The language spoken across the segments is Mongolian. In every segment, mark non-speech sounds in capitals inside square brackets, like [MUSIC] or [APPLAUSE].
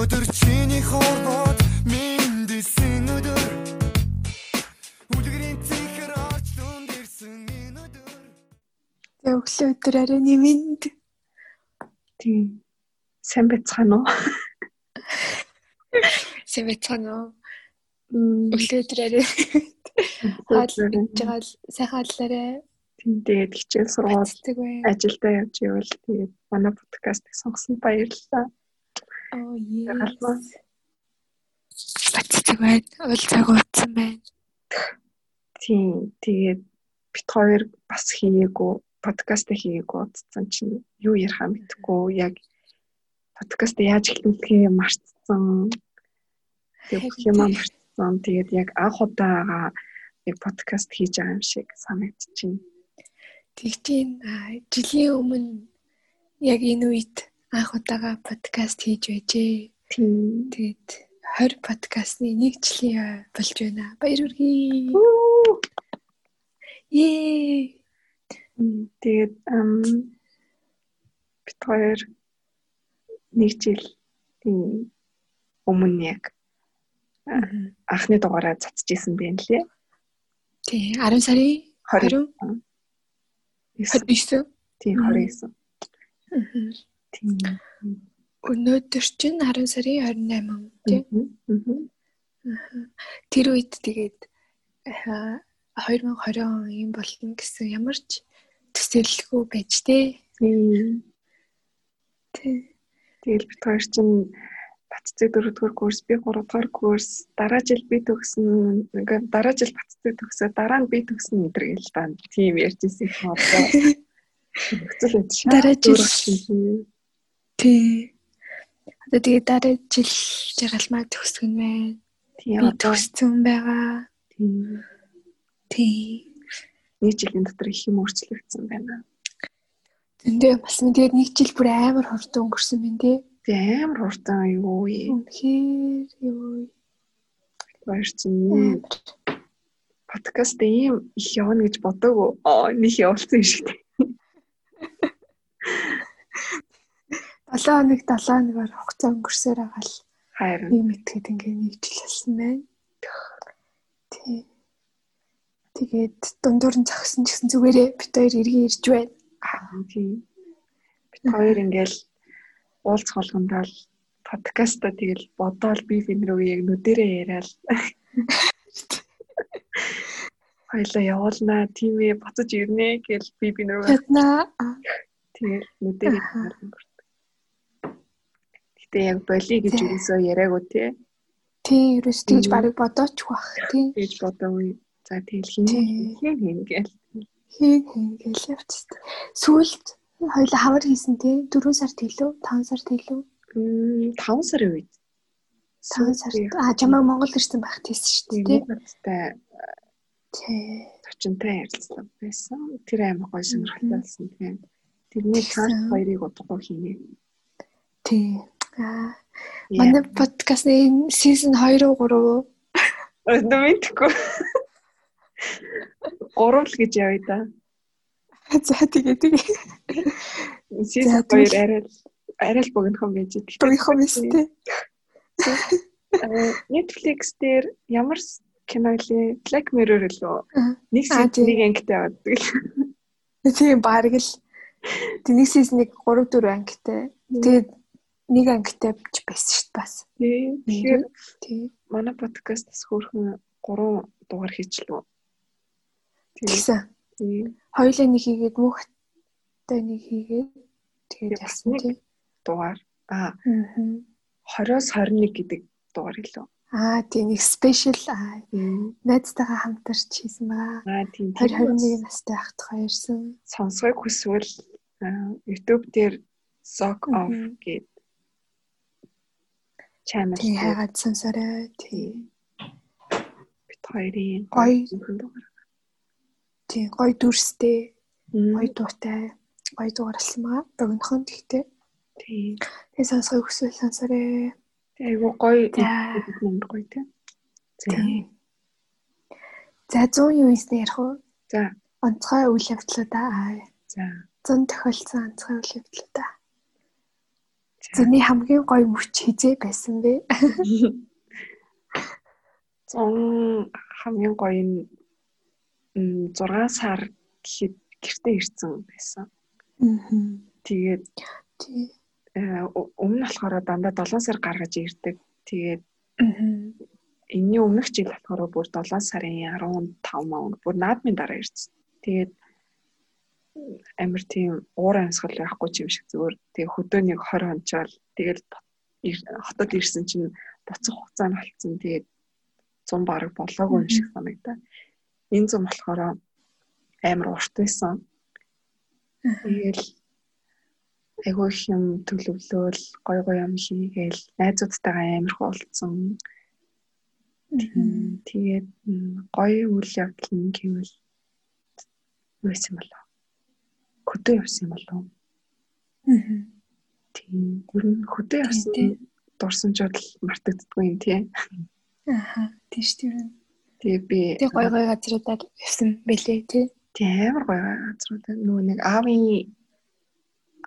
өнөөдөр чиний хорвоод мэндэлсэн өдөр үлгэрийн цэхэр орч дунд ирсэн энэ өдөр Тэгээ өглөө өдөр арай нэмэнд Тийм. Сайн байцгаана уу? сэвэцано Мм, өглөө өдөр арай хаал өглөө. жагаал сайхан Тийм тэгээд хичээл сургууль ажилдаа явж ивэл тэгээд манай подкастыг сонгосон баярлалаа. Оо Ягалмаа. yes. Бацдаг бай. Уул цаг утсан байна. Тийм тэгээд бит хоёр бас хийгээгүй подкаст хийгээгүй утсан чинь юу ярихаа мэдэхгүй яг подкаст яаж эхлүүлэхээ марцсан. Тэгээд бүх юм марцсан. Тэгээд яг анх удаага яг подкаст хийж байгаа юм шиг санагдчихэв. Тэгтийн аа, жилийн өмнө яг энэ үед анх удаага подкаст хийж байжээ. Тэгээд 20 подкастны нэг жилийн болж байна. Баяр хүргэе. Ее. Тэгээд ам бит хоёр нэг жил тийм өмнө яг анхны дугаараа цацчихсан байх лээ. Тий, 10 сарын 20 29. тийм Мгм. 29. Тийм. Өнөөдөр чинь 10 сарын 28 тий. Мгм. Мгм. Тэр үед тэгээд аа, 2020 он юм болно гэсэн ямар ч төсөөлөлгүй байж тээ. Тийм. Тэгэл бит хоёр чинь Баццэг 4-р курс, би 3-р курс, дараа жил би төгсөн, ингээ дараа жил Баццэг төгсөө, дараа нь би төгсөн өдр гэл та. Тийм ярьжсэн юм одоо. [LAUGHS] Хэцүү байд шээ. Дараа жил Тий. Одоо тэгээд дараа жил жаргалмаа төгсгөн байна. одоо төгссөн байгаа. тийм Тий. нэг жилийн дотор их юм өөрчлөгдсөн байна. Зөндөө бас минь тэгээд нэг жил бүр амар хурдан өнгөрсөн байна тий. Би амар хурдан юу юм. Үнэхээр юу Баяр чинь подкаст ийм их явна гэж бодоагүй. Аа нэг явуулсан юм шиг. [LAUGHS] 7 хоног 7 хоногор хугацаа өнгөрсөөр байгаа л Харин ийм итгэхэд ингээ нэг жил болсон байна. Тий. Тэгээд дундуур нь зогсон ч гэсэн зүгээрээ бит хоёр эргэн ирж байна. аа, тийм. Бид хоёр ингээл уулзах болгондоо л подкаста тэгэл бодоол би бин рүү яг нүдэрээ яриад хоёлаа явуулнаа тийм ээ буцаж ирнэ гэл би рүү Яднаа. тэгэл нүдэрээ Аха. Гэтэ яг боли гэж юусоо яриаггүй тий. Тий, ерөөс тэгж барыг бодооч бах. Тий. гэж бодоогүй. За тэгэл хин хин хин гэл Хийг хийгээл явчихсан. Сүүлд хоёлаа хавар хийсэн тий. 4 сард илүү, 5 сард илүү. 5 сарын үед 5 сард. Аа, чамаа Монгол ирсэн байх тийсэн шүү дээ. тий. Монголтай Тий. зочинтой ярилцлага байсан. Тэр амар гоё сонирхолтой байсан тийм. Тэрний цааш хоёрыг удахгүй хийнэ. Тий. Аа, манай подкастны season 2 уу 3 уу? Мэдхгүй. Гурав л гэж явъя да. За тэгээ тэгээ. Сизон тэгвэл- 2 арай л арай л богинохон байж дээ. Богинохон биз тий. Э, Netflix дээр ямар кино лээ? Black Mirror лөө. Нэг тийм. нэг ангитай байдаг. Тийм бараг л тэнийг season-ыг 3 4 ангитай. Тэгээд нэг ангитай ч байсан шүү дээ бас. Тэгэхээр Тийм. манай подкастаас хөөрхөн 3 дугаар хийчлээ. Тэгсэн. Тийм. Хоёулаа нэг хийгээд мөхтэй нэг хийгээд тэгээд нэг. тийм. дугаар. Аа, Аа. 20-оос 21 гэдэг дугаар илүү. Аа тийм нэг special аа найзтайгаа хамтарч хийсэн байгаа. Аа, тийм. 2021 настай ахт хоёрсон. сонсгойг хүсвэл YouTube дээр Sock Off гэдэг Тийм дээр хайгаад сонсорой. Тийм. Бид хоёрын Гоё. Тийм гоё дүрстэй, гоё дуутай, гоё дугаарлсан байгаа. Богинохон тэгтээ. Тийм. Тэгээ сонсгоё хүсвэл сонсорой. Тэгээ айгуу гоё юм гоё тийм. За. Тийм. За 100 юу ийснэ ярих уу? За. Онцгой үйл явдлуудаа аа, За. 100 тохиолдсон онцгой үйл явдлуудаа. Зэний хамгийн гоё мөч хизээ байсан бэ? 100 хамгийн гоё нь м, 6 сар гэхэд гэртээ ирсэн байсан. Тэгээд э, өмнө нь болохоор дандаа 7 сар гаргаж ирдэг. Тэгээд энэний өмнөх жил болохоор бүр 7 сарын 15 маа бүр наадмын дараа ирсэн. Тэгээд амир тийм уур амьсгал байхгүй ч юм шиг зүгээр тэгээ хөдөөнийг 20 хончаал тэгэл хотод ирсэн чинь буцах хугацаа нь болцсон. Тэгээд 100 бараг болоогүй юм шиг санагдаа. Энэ зам болохоор амар урт байсан. Тэгэл айгүй их юм төлөвлөөл гой гой юм хийгээл найзуудтайгаа амар их уулзсан. Тэгээд гоё үйл явдал нь гэвэл юу байсан болов? Хөдөө явсан юм болов? Аа. Тийм. Гүр нь хөдөө явсан дурсан ч бол мартагддаггүй юм тий. Аа. Тийш тийм. Тэгээ би Тэг гой гой газруудаар явсан бэлээ тий. тий амар гоё газрууд нөгөө нэг аавын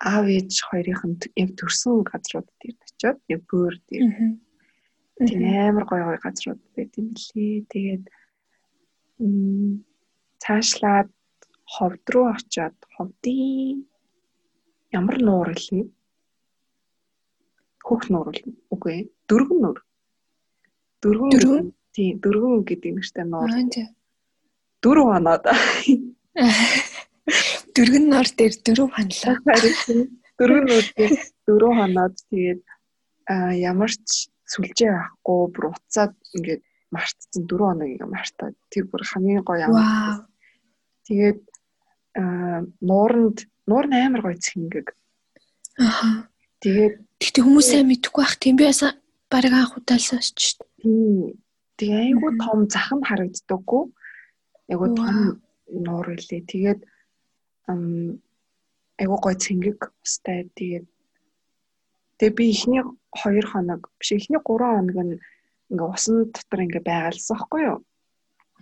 аав ээж хоёрын нь яг төрсэн газруудад ирд очиод яг бөөр дээр Аа. тийм амар гоё гоё газрууд байт юм лээ. Тэгээд цаашлаад ховд руу очиод ховдын ямар нуур илээ? Хөх нуур л үгүй ээ. Дөргөн нуур. Дөргөн Дөргөн? Тийм, дөргөн гэдэг нэртэй нуур. Дөрөв оноод. [LAUGHS] Дөргөн нор дээр дөрөв ханлаа. Дөргөн нуур дээр дөрөв [LAUGHS] оноод тэгээд а ямар ч сүлжээ авахгүй бүр уцаад ингээд мартцсан дөрөв оног ингээ мартаад тэр бүр хамгийн гоё юм. Тэгээд нууранд нуур нь амар гоё цэнгэг. Аа. Тэгээд Гэтэ хүмүүс сайн мэдэхгүй байх тийм би бас баг анх удаалсан шүү дээ. тийм тэгээ айгу Мгм. том зах нь харагддаггүй. Айгу Вау. том нуур үлээ. Тэгээд ам айгу гоё цэнгэг устай. Тэгээд тэгээ би эхний 2 хоног биш эхний 3 хоног нь ингээ усан дотор ингээ байгаалсан байхгүй юу?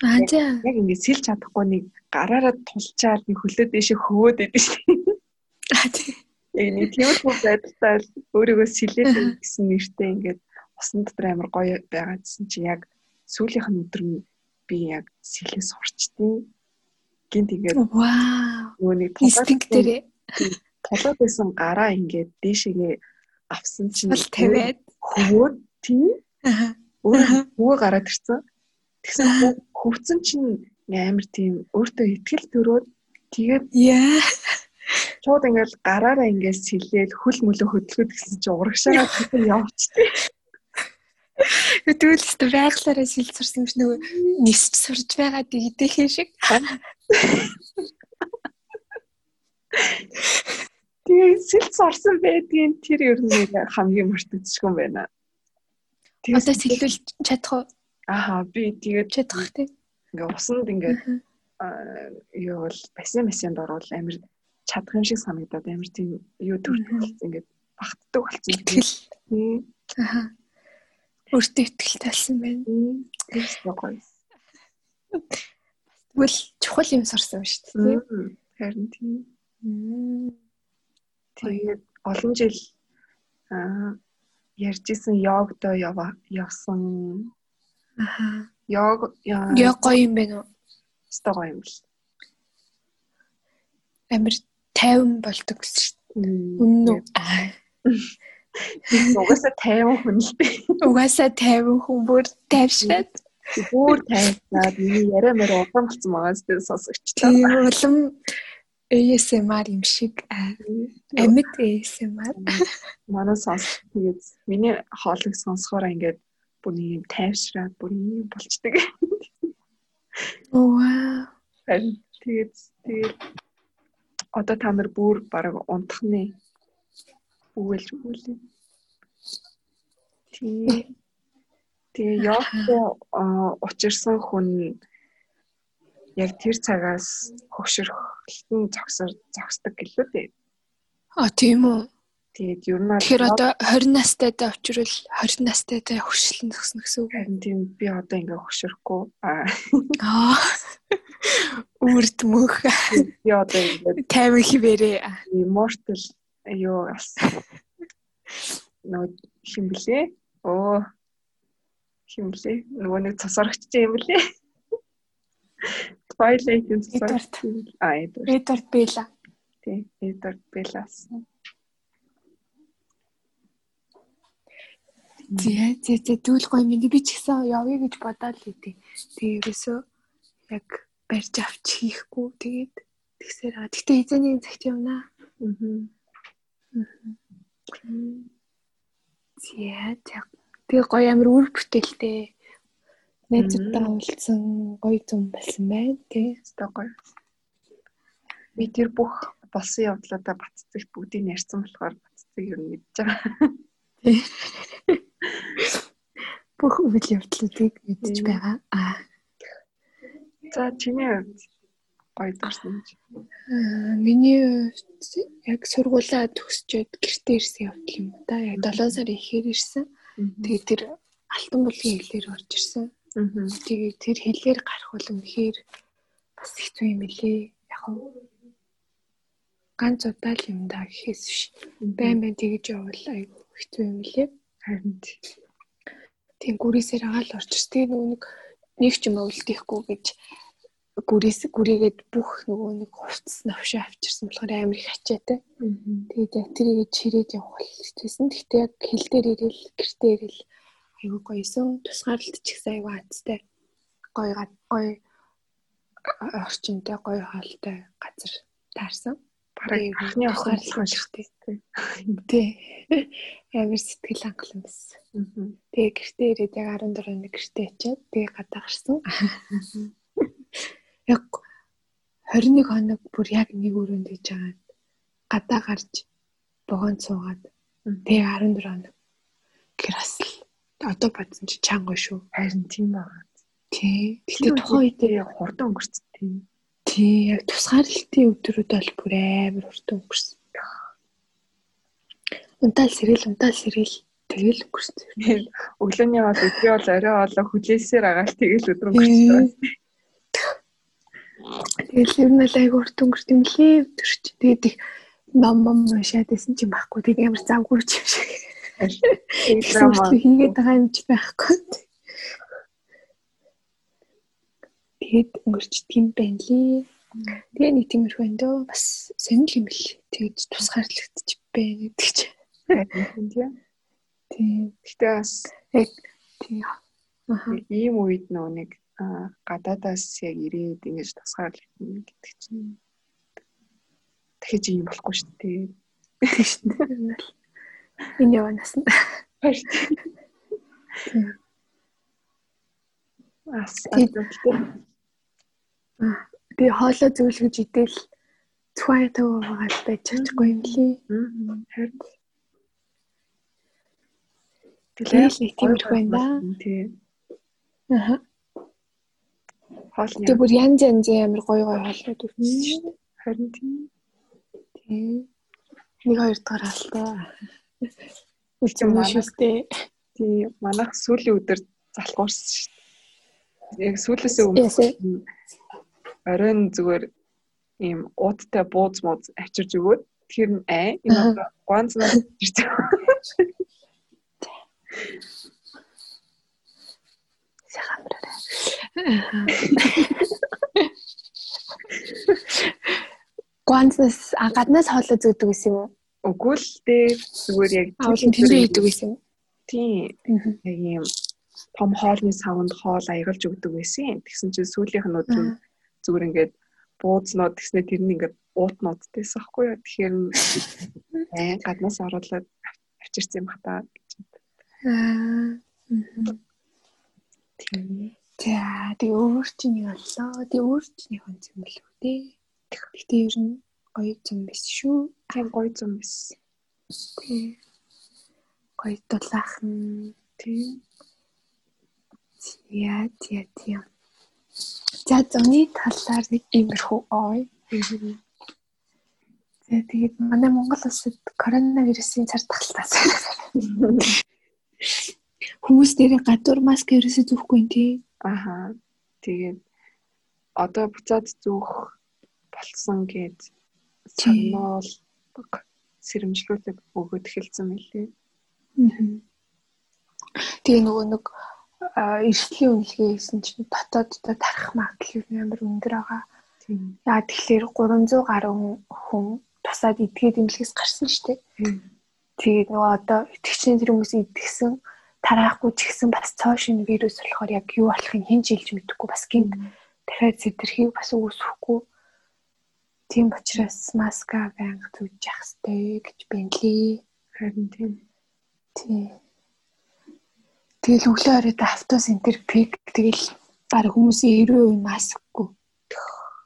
Аа за. Яг ингээ сэлж чадахгүй нэг гараараа тулчаал нэг хөлөө дэше хөвөөд идэв шүү дээ. Аа тий. Яг нэг тиймэрхүү байдалтай л өөрийгөө сэлээд гэсэн нэртэй ингээд усан дотор амар гоё байгаа гэсэн чи яг сүүлийнх нь өдөр нь би яг сэлээ сурчтیں۔ Гин тэгээд Вау. нэг Инстинкт дээрээ тулаад байсан гараа ингээд дээшээгээ авсан чинь тавиад. хөвөөд тийм Аа. өөрөө хөвөө гараад ирсэн. Тэгсэн хөө- хөвцөн чинь амар тийм өөртөө ихтгэл төрөөд тэгээд Яа. шууд ингээл гараараа ингээд сэлээл хөл мөлөө хөдөлгөд гэсэн чинь урагшаагаа тэгэн явчихтээ. Өдөрөлт байглаараа сэлж сурсан биш нөгөө нисч сурж байгаа дийдэхээ шиг. Тэгээд сэлц орсон байдгийн тэр ер нь хамгийн мартагдчихгүй юм байна. Одоо сэлүүлж чадах уу? Аа би тэгээд Чадах тий. ингээ усанд ингээд аа, юу бол бассейн бассейнд орвол амар чадах юм шиг санагдаад амар тийм юу болсон ингээд багтдаг болсон. Тийм. Аа. Өөртөө ихтэй болсон байна. Тийм. Тэгс гоё. Тэгвэл чухал юм сурсан шүү дээ. Харин тийм. тий. Тэгээд олон жил аа ярьжсэн йогдо явсан. Аа. Яа Яг гоё юм байна уу? өстой гоё юм бэл. Амир тайван болдог гэсэн шүү дээ. Үнэн үү? Аа. Угаасаа 50 хүн л дээ. Угаасаа тайван хүн бүр тайвшраад Бүр тайвнаад миний яриа мөрө удаан болсон байгаа зү сонсогчтой. тийм улам ASMR юм шиг амьд ASMR. Манай сонсох тэгээд миний хоолыг сонсохоор ингээд бүр юм тайвшраад бүр юм болчдөг. Вау. Тэгээд тэгээд одоо та нар бүр баг унтахны үгэлж өгүүлээ. Тийм. Тэгээ яваа учирсан хүн яг тэр цагаас хөгшөрхөлтөн зогсор зогсдог гэлээ дээ. А тийм үү. Тэгээд ер нь Тэгэхээр одоо 20 настайдаа очирвол 20 настайдаа хөшлөн зөкснө гэсэн үг. харин тийм би одоо ингээ хөгшөрөхгүй. Аа Аа. Үрд мөх би одоо ингээ 50 хിവэрээ. immortal юу бас нөгөө хим блэ? Оо. Хим блэ? Нөгөө нэг цосорогч юм блэ? Twilight-ийн цосорогч. А, Эдвард. Эдвард Белла. Тий, Эдвард Беллас. Зэ зэ зэ тэгвэл гоё минь би ч гэсэн явъя гэж бодоод л идэв. Тэгээ ерөөсөө яг барьж авч хийхгүй тэгээд тэгсээр аа. Гэтэ эзэний цагт явнаа. Аа. Зэ тэг. Тэгээ гоё амир үр бүтээлтэй. Найзуудтай уулзсан гоё зүм болсон байна тий. Өстой гоё. Би тэр бүх болсон явдлуудаа баццыг бүгдийг ярьсан болохоор ер нь мэдж байгаа. Бүх үйл явдлуудыг мэдж байгаа. Аа. За чиний хувьд гоё дурсан Миний хувьд яг сургуулаа төгсчөөд гэртээ ирсэн явдал юм да. Яг 7 сарын ихээр ирсэн. Тэгээд тэр алтан булгийн хэлээр орж ирсэн. Тэгээд тэр хэлээр гарах бол үнэхээр бас хэцүү юм билээ. Яг нь ганц удаа л юм да гэхээс биш. Байн байн тэгж явбал айгүй хэцүү юм билээ. Харин Тийм гүрээсээр агаал орж ирс. Тэгээ нөгөө нэг нэг ч юм өвлдөхгүй гэж гүрээс гүрийгээд бүх нөгөө нэг хувцас навшаа авчирсан болохоор амар их ачаатай. Тэгээд яг тэрийг чирээд явах хэлсэн. Гэхдээ яг хил дээр ирэл гэртээ ирэл айгүй гоёсон. Тусгаарлалт ч гэсэн айгүй азтай. Гоё гоё орчинтой гоё хоолтой газар таарсан. Бараг анхны ухаарлах шиг тий. Тий. Амар сэтгэл хангалуун байсан. Тэгээ гэртээ ирээд яг 14 оны гэртээ очиад тэгээ гадаа гарсан. Яг 21 хоног бүр яг нэг өрөөнд иж байгаа. Гадаа гарч богонд суугаад тэгээ 14 хоног гэр бас л одоо бодсон чи чанга шүү. Харин тийм байна. Тий. Гэтэ тухайн үедээ хурдан өнгөрцөн тийм. Тий яг тусгаарлалтын өдрүүд бол бүр амар хурдан өнгөрсөн. Унтаал сэрэл унтаал сэрэл тэгэл өнгөрсөн. Өглөөний бол өдрий бол орой олоо хүлээсээр агаал тэгэл өдөр өнгөрсөн. Тэгэл ер нь л айгу урт өнгөрт юм лээ өдөрч. Тэгээд их ном ном уншаад байсан ч юм байхгүй. Тэгээд ямар завгүй юм шиг. Драма хийгээд байгаа юм ч байхгүй. Тэгээд өнгөрчдөг юм байна лээ. Тэгээ нэг тиймэрхүү энэ дөө бас сонирхол юм бэл. Тэгээд тусгаарлагдчих байна гэдэг чинь. тийм. Гэтэ бас Яг тийм. Ийм үед нөө нэг аа, гадаадаас яг ирээд ингэж тусгаарлагдана гэдэг чинь дахиж ийм болохгүй шүү дээ. Тийм шүү дээ. [LAUGHS] Энэ яванаас нь. Ас Тийм. асуулттай. Би хоолой зөвлөж идэл цуай тав байгаа байж чадахгүй юм. Мм, харин Тэгэл нэг тиймэрхүү байна да. Тийм. Аха. Хоолны Тэгээ бүр янз янзын амар гоё гоё хоолнууд өгсөн шүү дээ. харин тийм. Тийм. Нэг хоёр дахь алтай. Үлцэн Манай- шүүстэй. Тийм. Манайх сүүлийн өдөр залхуурсан шүү дээ. Яг сүүлээсээ өмнө. Оройн зүгээр ийм ууттай бууз мууз авчирж өгөөд тэр нь аа энэ Аха. одоо ганцнаа ирсэн. Сайхан Гуанцас а гаднаас хоолой зөөдөг гэсэн юм уу? Үгүй л дээ зүгээр яг тэндээ хийдэг гэсэн юм. Тийм. Яг ийм том хоолны савнд хоол аягалж өгдөг байсан. Тэгсэн чинь сүүлийнх нь өдөр нь зүгээр ингээд буузнууд тэгснэ тэр нь ингээд уутнуудтэйс аахгүй юу. Тэгэхээр [LAUGHS] аа гаднаас оруулаад авчирсан юм хата гэж. Аа. Тийм. За тэгээ өөр чинь нэг боллоо. Тэгээ өөр чинь онц юм болов үү? Гэтэ ер нь гоё юм биш шүү. Тийм гоё юм биш. Тий. Гоё дулаахан. Тийм. Яа тий тий. За зуны талаар нэг иймэрхүү ой. За тэгээд манай Монгол улсад коронавирусын цар тахалтаас [LAUGHS] хүмүүс дээр гадуур маск ерөөсөө зүүхгүй юм тий. Аха. Тэгээд одоо буцаад зүүх болсон Тий. санаал сэрэмжлүүлэг өгөөд эхэлсэн мэлээ. Тэгээ нөгөө нэг эрсдлийн үнэлгээ хийсэн чинь дотооддоо тарах магадлал нь амар өндөр байгаа. Яа тэгэхээр 300 гаруй хүн тусаад идгээд имлэгээс гарсан шүү дээ. Тэгээд нөгөө одоо итгэгчний тэр хүмүүс идгсэн тараахгүй ч гэсэн бас цоо шин вирус болохоор яг юу болохыг хэн жилж мэдэхгүй бас гинт дахиад зэтэрхийг бас үүсэхгүй. Тийм учраас маска байнга зүүж явах хэрэгтэй гэж бэнлээ. Харин тийм. Тийм. Тэгэл өглөө оройд автобус энтер пик тэгэл баг хүмүүсийн 90% маскгүй.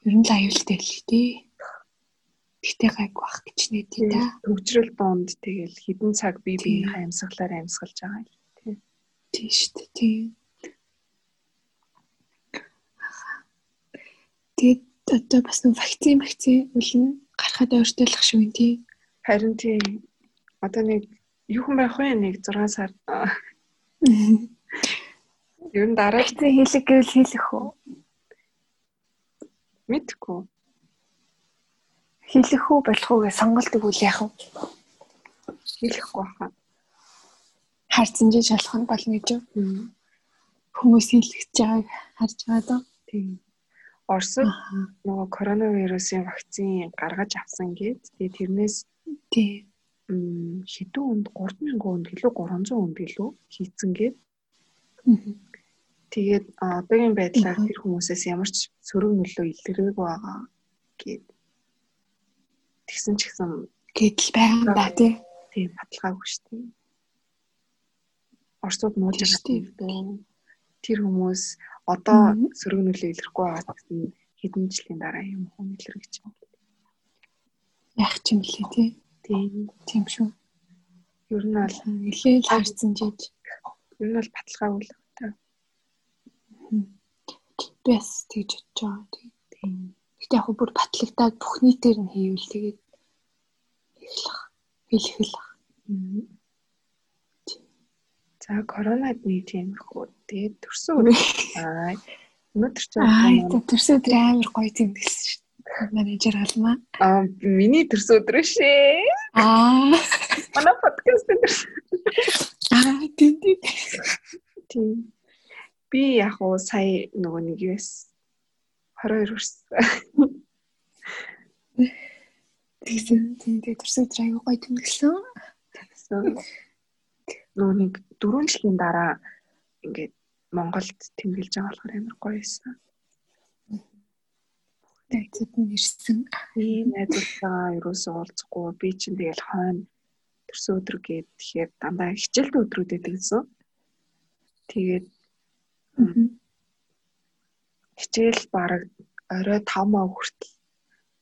Ер нь л аюултай л тий. Гэтэ гайг бах гэж нэдий та. Төгжрөл донд тэгэл хідэн цаг бие биенийхээ амьсгалаар амьсгалж байгаа юм тий. Тийм шүү дээ. Тийм. Тэгээд одоо бас нэг вакцин вакцин үлэн гарахад ойртолох шүү юм тий. Харин тийм. Одоо нэг юу хүн байх вэ? Нэг 6 сар. Ер нь дараа Вакцин хийлэг гэвэл хийлэх үү? мэдгүй. Хийлэх үү болох уу гэж сонголт өгвөл яах вэ? Хэлэхгүй хаа. Харцсан жиж болох нь болно гэж юу? Хүмүүс хийлгэж байгааг харж байгаа даа. Тийм. Оросд нөгөө коронавирусын вакцин гаргаж авсан гээд тэгээ тэрнээс Тий. Хэдэн өнд 3000 өнд гэлөө 300 өнд гэлөө хийцэн гээд тэгээд одоогийн байдлаар тэр хүмүүсээс ямар ч сөрөг нөлөө илэрэг байгаа гээд тэгсэн ч гэсэн Гэтэл байгаа юм да тий. тийм баталгаагүй шүү дээ. Тийм шүү дээ. байгаа. Тэр хүмүүс одоо сөрөг нөлөө илэрхгүй байгаа гэсэн хэдэн жилийн дараа юм хүн илэргэж байгаа. Яах ч юм лээ тий. Тийм. Тийм шүү. Ер нь бол Нилээл харцсан жиж. ер нь бол баталгаагүй л. Би бас тэгж бодож байгаа. тий. Тийм. Гэтэ яг хөө бүр батлагдаад бүх нийтээр нь хийвэл тэгээд хэлэх хэлэх л. Мгм. За коронад нэг тиймэрхүү. Тэгээд төрсөн өдөр. [LAUGHS] Аа. Өнөөдөр ч Аа төрсөн өдөр амар гоё тэмдэглэсэн шүү. Менежер алмаа. аа миний төрсөн өдөр шээ. Аа. Манай подкаст төрсөн. Аа тийм тийм. Тийм. Би яг уу сая нөгөө нэг юус 22 хүрсэн. Тэгсэн тийм тийм төрсөн өдөр аягүй гоё тэмдэглэсэн. Нөгөө нэг 4 жилийн дараа ингээд Монголд тэмдэглэж байгаа болохоор амар гоё байсан. Найзууд нь ирсэн. Тийм найзуудтайгаа ерөөсөө уулзахгүй би чинь тэгэл хойно төрсөн өдөр гээд тэгэхээр дандаа хичээлтэй өдрүүдэд гэсэн. Тэгээд хичээл баг орой 5 маа хүртэл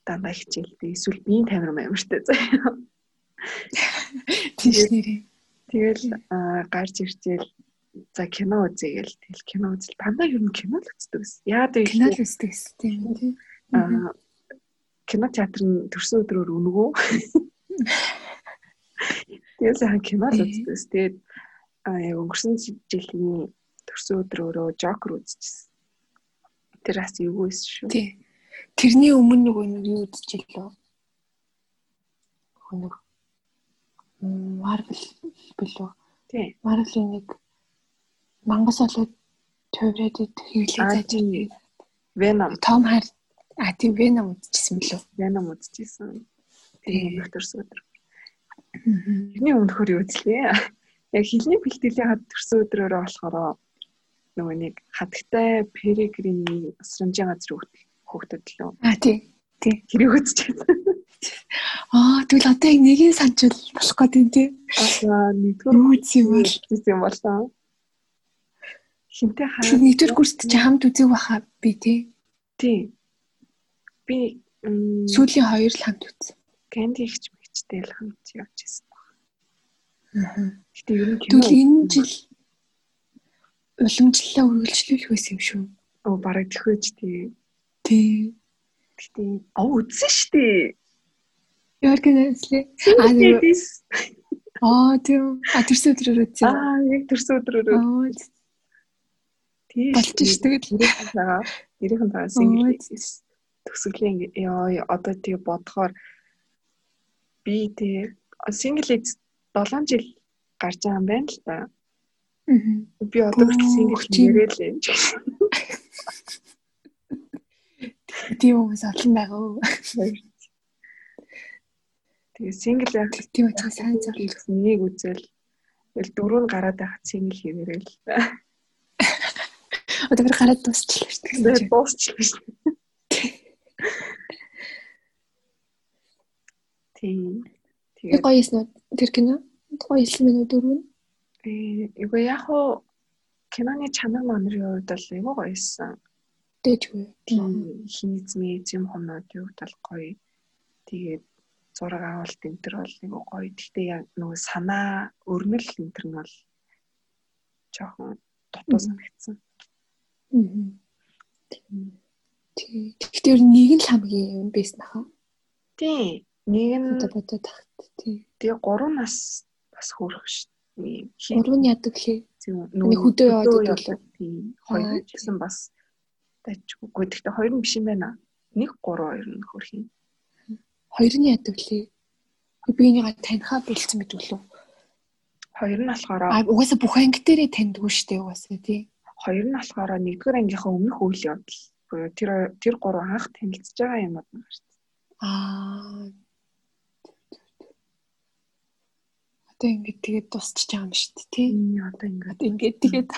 дандаа хичээлтэй эсвэл биеийн тамир амартай заяа. Тийш нэрээ. Тэгэл гарч ирчихэл за кино үзье гээл тэгэл кино үзэл дандаа ер нь кино л үздэг гэсэн. Яа дэ Кино л үздэг гэсэн тийм кино театр нь төрсөн өдрөөр өнгөө. Тэгээд сайн кино л үздэг гэсэн. Тэгээд аа яг өнгөрсөн жилийн төрсөн өдрөөрөө Joker үзчихсэн. Тэр бас юу байсан шүү. Тий. Тэрний өмнө нөгөө нэг юу үзчихлээ. М, Marvel билүү? Тий. Marvel-ийн нэг мангас болоод төврээд хэвлээ Аа, зааж. Venom, Том Хард а тийм Venom үзчихсэн билүү? Venom үзчихсэн. Тий. Тэгээд төрсөн өдөр. Тэрний өмнөхөр юу үзлээ? Яг хилний бэлтгэлийн хад төрсөн өдрөөрөө болохоор нөгөө нэг хатагтай Перегрины срамжийн газар хөөхдөд лөө. А тий. Тий. Тэрийг үзчихсэн. [LAUGHS] Аа тэгвэл одоо яг нэгийг санчвал болох гэдэг тий. Аа нэгдүгээр үзсэн юм бол юм болсон. Хинтээ хаа нэгдүгээр курст чи хамт үзег баха би тий. тий. Би Сүүлийн хоёр л хамт үзсэн. Candy ихч мэгчтэй л хамт явж ирсэн. Аа. Гэтэ ер нь Тэгвэл энэ жил уламжлалаа үргэлжлүүлэх байсан юм шүү. оо бараг төхөөж тий. Тий. Гэтэ аа үзсэн штий. Яргэнэслээ. Аа нэг аа тийм а тэрс өдрөөр үзсэн. Аа яг төрсөн өдрөөрөө Аа тий. болж ш тэгэл. Ирээхэн байгаа. Ирээхэн байгаа single ladies. Яа одоо тэгээ бодохоор би тэгээ single ladies 7 жил гарч байгаа юм байна л да. Аа. Би одоо хүртэл сингл тийм. нэрэлээ. Тийм хүмүүс олон байгаа уу? Тэгээ сингл байх Тийм учраас сайн зав. гэсэн нэг үзэл тэгэл дөрөв нь гараад байхад сингл хийвэрээ л. [LAUGHS] Одоо би гараад дуусчихлаа шүү дээ. Дуусчихлаа шүү. Тийм. Тэгээд гоё юм уу? Тэр кино гоё хэлсэн мэнэ дөрөв нь. э эго яг уу киноны чанар манарын хувьд бол эго гоёсэн. Дээжгүй. Тийм хийц мэйз юм хоноод юу тал гоё. Тэгээд зураг авалт энэ төр бол эго гоё. Гэхдээ яг нөгөө санаа өрнөл энэ төр нь бол жоохон дутуу санагдсан. Аа. Тий. Тэгэхээр нэг нь л хамгийн юм байсан хаа. Тийм. Нэг нь Одоо бодоод тахт. Тий. тэгээ 3 нас бас хөөрөх дээ. Хий Гурван ядаг лээ. Нэг хөдөө яваад идэв. Аа, Хоёр ч гэсэн бас тажгүй. Гэхдээ хоёр нь биш юм байна. Нэг 3 хоёр нь хөрх юм. Хоёр нь ядаг лээ. Би энийгээ танихаа бэлдсэн мэт үлээ. Хоёр нь болохоор А угаасаа бүх анги дээрээ таньдгүй шүү дээ угаасаа тий. хоёр нь болохоор нэгдүгээр ангийнхаа өмнөх үйл явдал буюу тэр тэр гурав анх танилцж байгаа юмуд нь гарч. Аа. Одоо ингэж тэгээд байгаа юм шүү дээ тий. Одоо ингээд ингэж тэгээд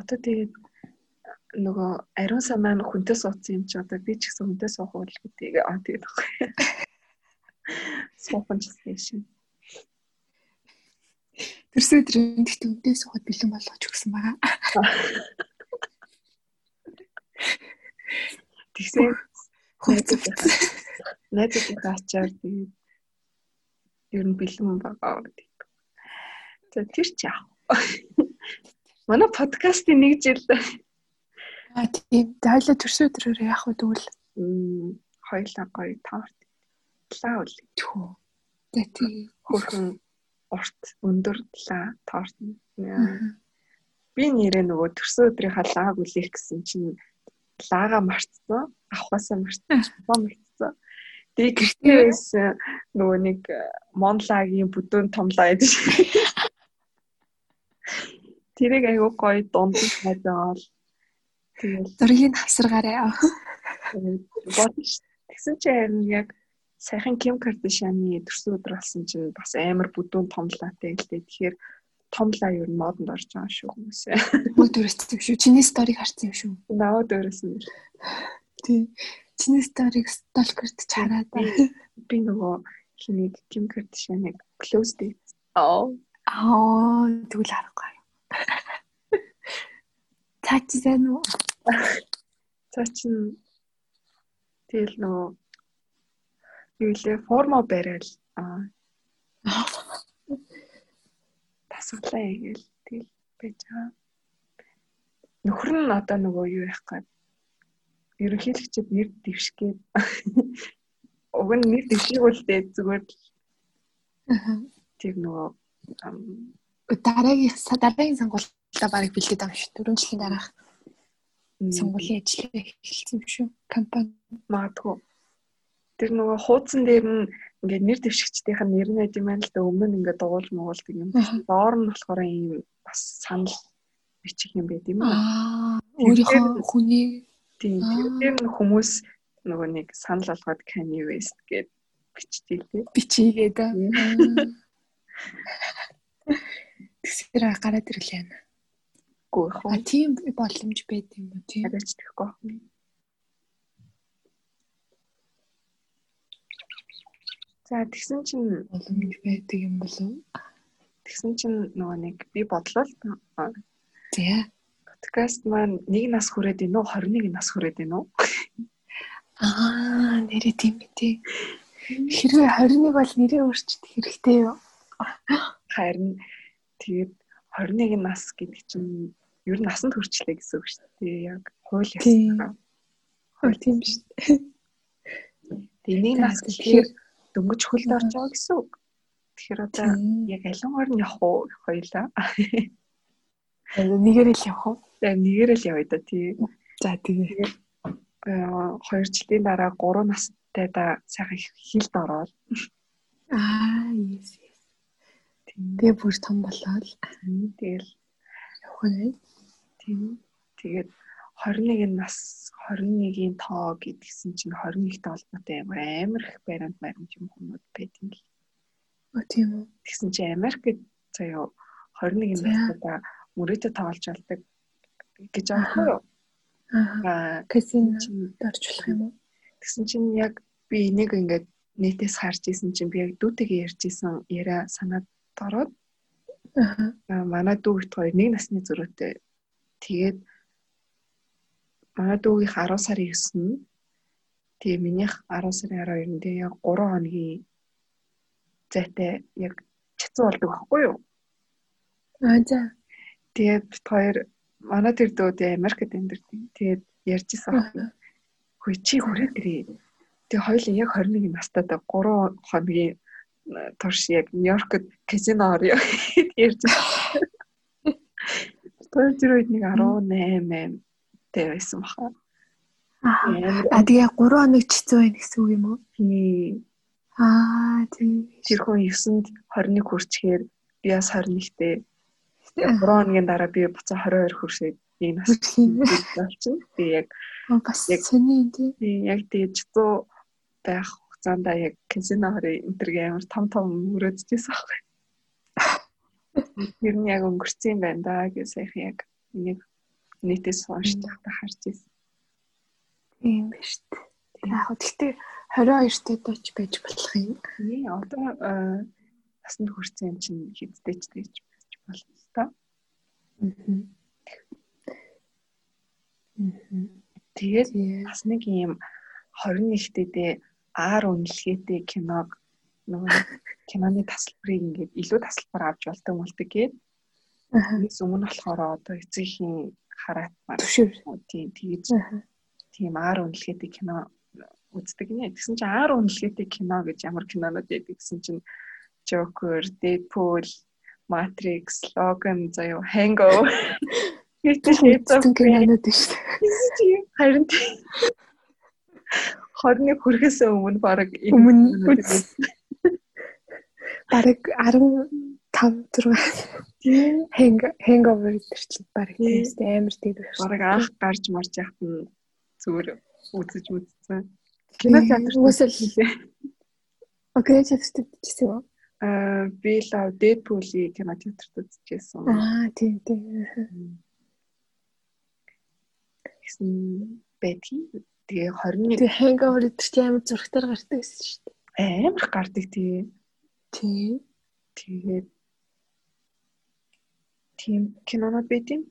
одоо тэгээд нөгөө ариун сан маань хүнтэй суудсан юм чи одоо би ч гэсэн хүнтэй суух уу л гэдгийг аа тэгээд [LAUGHS] байхгүй. Суухан ч гэсэн шин. Тэрсээ тэр нэгт өндөө сухад бэлэн болгож өгсөн байгаа. Тэгсэн Хөөцөвцсөн. найзуудынхаа ачаар тэгээд ер нь бэлэн байгаа гэдэг. За тэр ч яах. Манай подкастын нэг жил Аа тийм. Дайлаа төрсөө төрөөр яах вэ тэгвэл хоёлаа гоё таарт. Лаа үл тхүү. Тэ тийм. хөрхөн урт өндөр лаа торт. Би нэрээ нөгөө төрсөн өдрийнхаа лааг үлээх гэсэн чинь лаага мартсан. Авахасаа мартсан. Боо мартсан. Тэгээ гэртээ байсан нөгөө нэг монлагийн бүдүүн томлаа гэдэг. Тэрийг аягүй гоё дунд хайдаал. Тэгэл Зургийг авсаргаарай. бодсон. Тэгсэн чи харин яг сайхан Ким Кардашианы төрсөн өдөр болсон чинь бас амар бүдүүн томлаатай дээ. Тэгэхээр томлаа юу модонд орж байгаа шүү хүмүүсээ. Төрөссөн юм шүү. Чиний сториг харсан юм шүү. Наваа дөрөсөн. Тийм. Чиний сториг сталкерт чараад. Би нөгөө хинийг Ким Кардашианыг close date. Аа. Аа тэгвэл аргагүй. Цаач зэн үү? За чин тэгэл нөгөө юу лээ формо барайл аа тасглаа гээл тэгэл байж байгаа. Нөхөр нь одоо нөгөө юу яах гээд ерөнхийлөгчд нэр дэвшгээд [LAUGHS] уг нь нэр дэвшүүлдээ зүгээр л тэр нөгөө Дараагийн дараагийн сонгуультай барыг бэлдээд байгаа шүү. Дөрөв жилийн дараах сонгуулийн ажлыг эхэлсэн юм шүү. Компани. магадгүй тэр нөгөө хуудсан дээр нь ингээд нэр дэвшигчдийнх нь нэр нь байд юм байна л да өмнө нь ингээд дуулж муулдаг юм. Доор нь болохоор ийм бас санал бичих юм байд юм аа. Өөрийнхөө хүний Тийм тэр хүмүүс нөгөө нэг санал болгоод Kanye West гэд бичдэг тий. бичигээд аа. Мм. [LAUGHS] Тэгсээр гараад ирлээ. Гүү А тийм боломж байд юм уу тийм. хараач тэгэхгүй. За тэгсэн чинь Боломж байдаг юм болов. тэгсэн чинь нөгөө нэг би бодлоо л За. подкаст маань нэг нас хүрээд байна уу 21 нас хүрээд байна уу? Аа нэрээ тийм тий. Хэрвээ 21 бол нэрээ өөрчлөх хэрэгтэй юу? Харин тэгээд 21 нас гэдэг чинь ер нь насанд хүрчлээ гэсэн үг шүү дээ. Яг хууль ёстой. Хөө тийм шүү. Тэгээ нэг За, нас гэхээр дөнгөж хөлд орж байгаа гэсэн үг. Тэгэхээр одоо яг алингаар нь явах уу хоёлаа. Нэгэрэл явах уу? Тэгээ нэгээр л явъя да тий. За тэгээ. Аа, Хоёр жилийн дараа 3 настайдаа сайхан хилд ороод Аа, yes. yes. Тэгээ бүр том болоод тэгэл явах нь. тийм. Тэгээд 21 нас 21-ийн тоо гэдгсэн чинь 21-тэй холбоотой амар амар их баримт баримт юм хүмүүс байдаг. Оо тийм үү. Тэгсэн чинь Америкт заяа 21 настайдаа мөрөөдө тоглож болдог гэж аахгүй юу? Аа. Казино дорж болох юм уу? Тэгсэн чинь яг би энийг ингээд нийтээс харж исэн чинь би яг дүүтэйгээ ярьж исэн яриа санаад ороод аа манай дүү ихт хоёр нэг насны зөрүүтэй. Тэгээд манай дүүгийнх 10 сарын 9 нь тэгээ минийх 10 сарын 12-нд яг 3 хоногийн зайтай яг чацсан болдог байхгүй юу? Аа за. Тэгээд бит хоёр манай тэр дүүд Америкт амьдардаг. Тэгээд ярьжсэн байхгүй. Хөөе чи хүрээд ирээ. Тэгээ хоёул яг 21 настай 3 хоногийн турш яг Нью-Йоркд казино орё ярьж байна. Тэр [LAUGHS] үед нэг 18 тэй байсан баха. Аа тэгээ 3 хоног чицүү байх гэсэн үг юм уу? Тий. Аа тийм. Тэр хүн 9-нд 21 хүрчээр би бас 21-тэй. Тэгээ 3 хоногийн дараа би буцаа 22 хүршээд ийм нас болчихно. Би яг бас сони тий. Яг тэгээ чицүү байх хугацаанд яг казино хорийн энтергийн амар том том мөрөөдчихсэн байхгүй. [LAUGHS] Тэр нь яг өнгөрцөн юм байна да гэж саяхан яг энийг нийтээс уншиж та харж ирсэн. Тийм ба шүү дээ. Яг хөө гэхдээ 22-т дооч байж болох юм. Nee одоо насанд хүрсэн юм чинь хэдтэй ч тэгж байж болно л та. Аа. Тэгээд бас нэг юм 21-т аар үнэлгээтэй киног нөгөө киноны тасалбарыг ингээд илүү тасалбар авч болдог мөлтөг гээд.Ээс өмнө болохоор одоо эцгийн хараатмаар. Тийм тэгэж тийм аар үнэлгээтэй кино үздэг нэ. Тэгсэн чинь аар үнэлгээтэй кино гэж ямар кинонууд байдаг гэсэн чинь Joker, Deadpool, Matrix, Logan заяо Hangover [LAUGHS] Мэдээж нэг кинонууд шүү дээ. Харин тийм. 21 хүрэхээс өмнө баг өмнө баг 10 5 6 Hang hangover гэдэг чинь баг тиймстэй амар тийдэг шүү. Бараг анх гарч марж яхад нь зүгээр үзэж үзсэн. Кино театрт үсэл хийлээ. Окей, чавстад гэсэн үү? Аа, би лав Deadpool-ийг кино театрт үзчихсэн. Аа, тийм тийм. Гэсэн бэтгий. Тэгээ 21. Тэгээ hangover гэдэг чинь амар зургатаар гардаг гэсэн шүү дээ. Э, амар гардаг тий. Тий. Тэгээд тийм кинонод байт юм.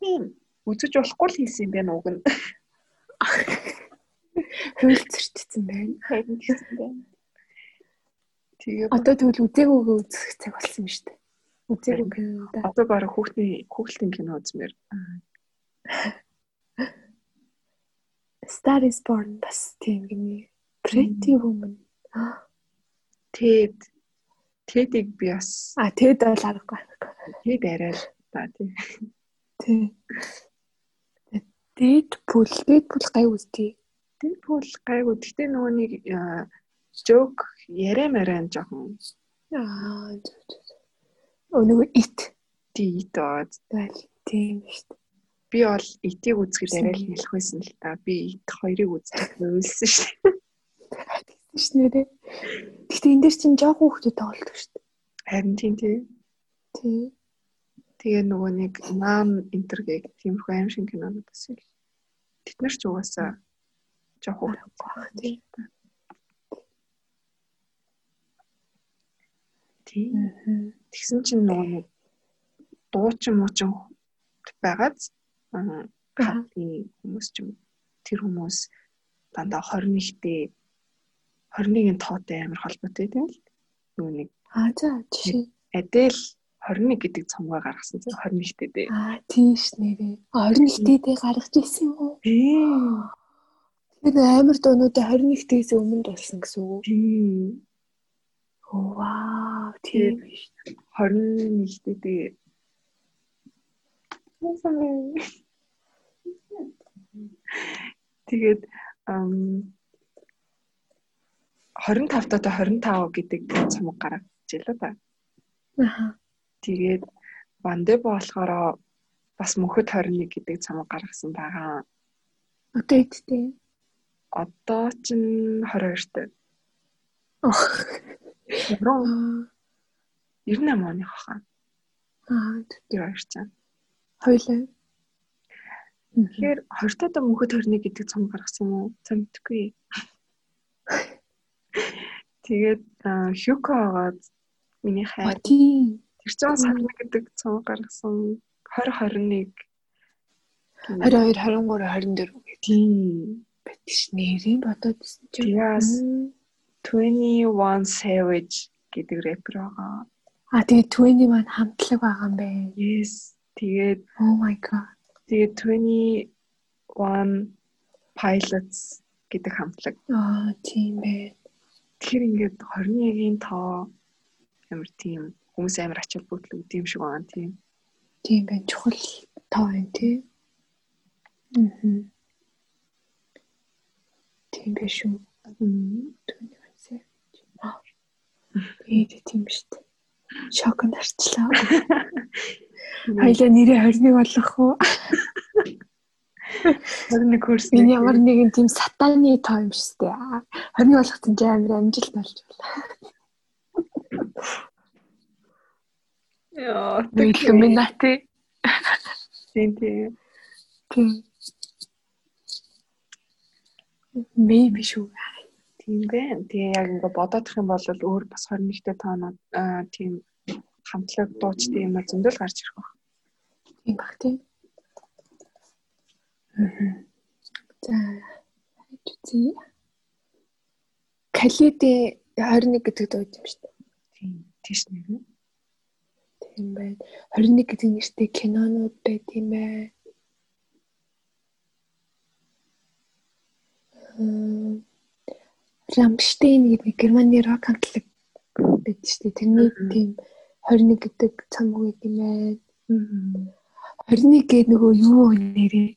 Үзэж болохгүй л хийсэн юм байна уг нь. [LAUGHS] Хөвөлцөрчсөн байна. Хайрцсан байна. Тэгээ одоо тэгвэл үзээгүйгээ үзэх цаг болсон юм шүү дээ. Үзээгүй кино да. Одоо бараг хүүхдийн хүүхдийн кино үзмээр. [LAUGHS] Star is Born бас тийм гинэ. Pretty Woman. [GASPS] Ted Ted-ийг би бас а Ted бол аргагүй. Ted арай л та тий. Тий. Deadpool Deadpool гай үстэй. Deadpool гайгүй. Гэтэ нөгөө нэг joke яриа мараа жоохон. Аа. Өнөө it. Тий it бод. Тийм шүү дээ. Би бол итийг үзэхэд арай л хэлэх байсан л та. Би ит хоёрыг үзчих нөлсөн шүү дээ. Тэгсэн шүү нэрээ. Гэхдээ энэ дээр чинь жоохон хүүхдүүд тоглолдог шүү дээ. Харин тийм тий. Тий. Тэгээ нөгөө нэг нам интергэг тиймэрхүү аим шиг кинонууд бас л. Тэд нар ч угаасаа жоохон байх тий. Тий. Тэгсэн чинь нөгөө нэг дуучин муучин байгааз хатны хүмүүс ч юм тэр хүмүүс дандаа 21-тэй 21-ийн тоотой амар холбоотой тийм л нөгөө нэг аа за жишээ Адел 21 гэдэг цомгоо гаргасан чинь 21-тэй дээ. Аа тийш нэрээ. 21-тэй гаргаж ирсэн юм уу? Тэгэхээр амар дуунуудаа 21-ээс өмнө болсон гэсэн үг үү? Тийм. Вау, тийм биш. 21-тэй Тэгээд 25 дото 25 гэдэг цамаг гаргаж илаа да. Аа. Тэгээд Вандебо болохоор бас мөнхөд 21 гэдэг цамаг гаргасан байгаа. Одоо эдтэй. Одоо ч 22-т. Ох. Яруу 98 оны хаа. Аа. Тэр хоёр ч. Хоёлаа. Тэгэхээр 20 тоо мөнхөд 21 гэдэг цамаг гаргасан юм уу? За мэдгүй. [LAUGHS] Тэгээд Хюко агаад миний хайр тийм. Тэр чинь 21 гэдэг цамаг гаргасан 2021 22 23 24 гэдэг тийм байтш нэрийн бодоод байсан чинь. Тэгээс Мм. 21 Savage гэдэг рэпер байгаа. А тэгээ 21 хамтлаг байгаа юм бэ. Yes. Тэгээд Oh my god. тэгээд 21 Pilots гэдэг хамтлаг. Аа тийм бэ. Тэгэхээр ингээд 21-ийн тоо амар тийм хүмүүс амар ачаал бүтлэг үт юм шиг байгаа тийм. Тийм байна. Чухал тоо байна тий. Мм. Тийм биш үү? Түүний үнсээ. Ээ тийм биш үү? Шок нарчлаа. Хоёлаа нэрээ 21 болох уу? 21 курс. Энэ ямар нэгэн тийм сатаны тоо юм шүү дээ. 21 болгосон ч амар амжилт болж байна. Яа, Illuminati. тийм тийм. Тийм. Maybe шүү. Тийм байна. Тэгээ яг ингээ бодоодох юм бол өөр бас 21-т тоонод аа тийм хамтлаг дуучдын юм а зөндөл гарч ирэх баг. Тийм баг тийм. За. хайж үзье. Калиди 21 гэдэг дууд юм шүү дээ. Тийм. Тийш нэр. Тийм байна. 21 гэдэг нэртэй кинонууд байт юм байна. Рамштейн гэдэг Германы рок хамтлаг байд шүү дээ. Тэрний тийм 21 гэдэг цамаг байт юм байна. Мм. 21 гэдэг нөгөө юу нэрээ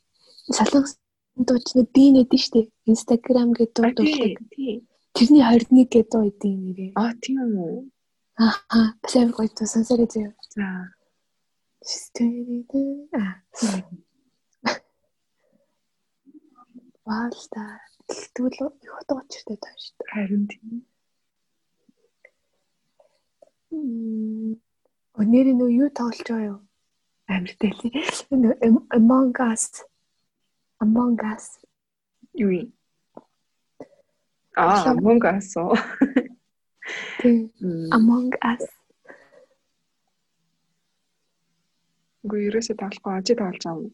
солонгос дуучны би нэдэн шүү дээ. Instagram гэдэг дуу дуулдаг. Тэрний 21 гэдэг дуу идэв нэрээ. Аа тийм үү. Аа, бас амар гоё дуу сонсороо зөө. За. Аа. Ваалта. Тэгвэл их хот очиртэй таа шүү дээ. Харин тийм. Өнөр нь юу тоглож байгаа юу? Амар. Энэ Among Us. Among Us. Юу юм? Аа, мөнгө асуу. Тийм. Among Us. Үгүй ерөөсөө тоглохгүй ажид тоглож байгаа юм.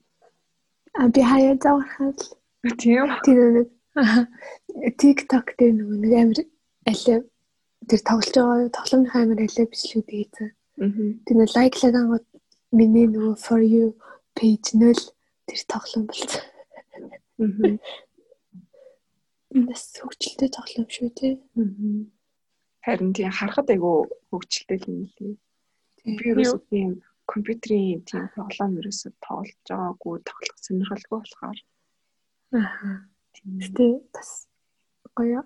А би хаяа заахад Тийм. тэр нэг TikTok дээр нөгөө нэг амар алив тэр тоглож байгаа тоглоомын амар алив бичлүүд хийсэн. Тэр нэг лайклаад ангууд миний нөгөө for you page 0 тэр тоглоом болсон. Мгм. Нас хөгжилтэй тоглоом шүү тий. Мгм. Харин тийм харахад айгу хөгжилтэй юм лээ. Би ерөөсөө тийм компьютерийн тийм тоглоом ерөөсөө тоглож байгаагүй тоглох сонирхолгүй болохоор Аа. тийм бас гоё.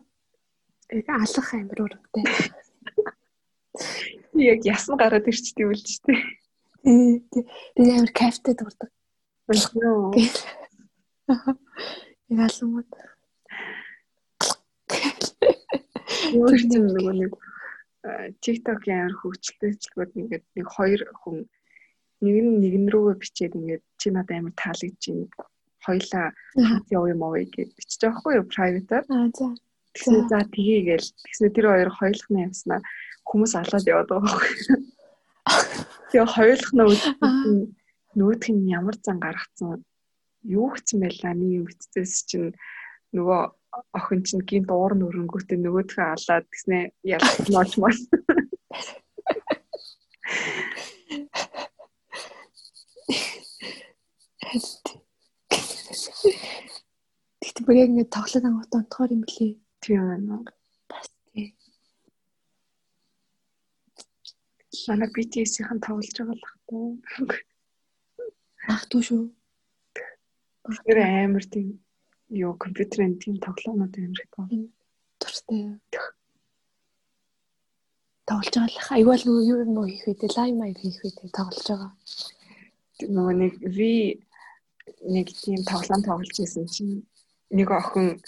Яг алах амар урамтай. яг ясн гараад ирчтэй үл ч тийм. Амар кайфтай дурдаг. Нөө. Яг алангууд. Юу тийм нөгөө нэг TikTok-ийн амар хөгжилтэй хэлбэрүүд ингээд нэг хоёр хүн нэг нь нэгэн рүүгээ бичээд ингээд чи надад амар таалагдж байна. Хоёлаа хамт явъя маа гэж бичиж байгаа хгүй private-аар. Аа за. Тэгсэн за тгий гээл. Тэгсэн тэр хоёр хоёулахны явснаа хүмүүс алаад яваад байгаа байхгүй. [LAUGHS] Тэгээ хоёулах нь нөгөөх нь ямар зан гаргацсан юу гэсэн байлаа нэг юм бицээс чинь нөгөө охин чинь гинт уур нүрэнгүүтээ нөгөөдхөө алаад гэснээ ялах нооч [LAUGHS] Тэгтээ бүр яг ингэ тоглоод ангууд онтгоор юм блий. Тийм байна. Бас тий. Манай BTS-ийн тоглож байгаа л хата. Магадгүй шүү. Тэр амар тийм юу компьютерийн тийм тоглоомнууд амар их байна. Дуртай. тоглож байгаа л айвал нөгөө юу юм уу хийх үү лайв маяг хийх үү тоглож байгаа. нөгөө нэг ви нэг тийм тоглоом тоглож байсан чинь нэг охин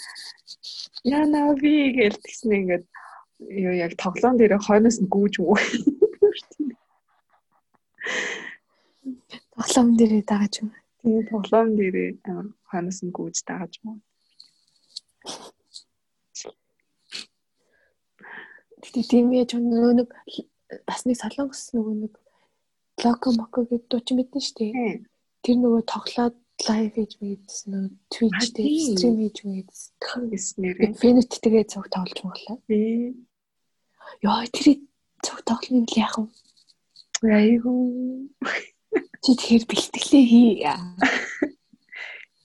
яна ви гэж тэгснэ ингээд юу яг тоглоом дээр хойноос нь гүүж мүү. Тоглоом дээрээ дагаж юм. Тэгээ тоглоом дээр амар хойноос нь гүүж дагаж мүү. Гэтэ тийм яаж нөгөө нэг бас нэг солонгос нөгөө нэг локо моко гэдэг дуучин мэднэ шүү дээ. Тэр нөгөө тоглоод лайв хийж мэдсэн нөгөө Twitch дээр стрим хийж мэдсэн. Тхан гэснээр Фэнэт тэгээ цог тоглож би Яа тэр цог тоглоно л яах вэ? айгу Чи тэгэхээр бэлтгэлээ хий.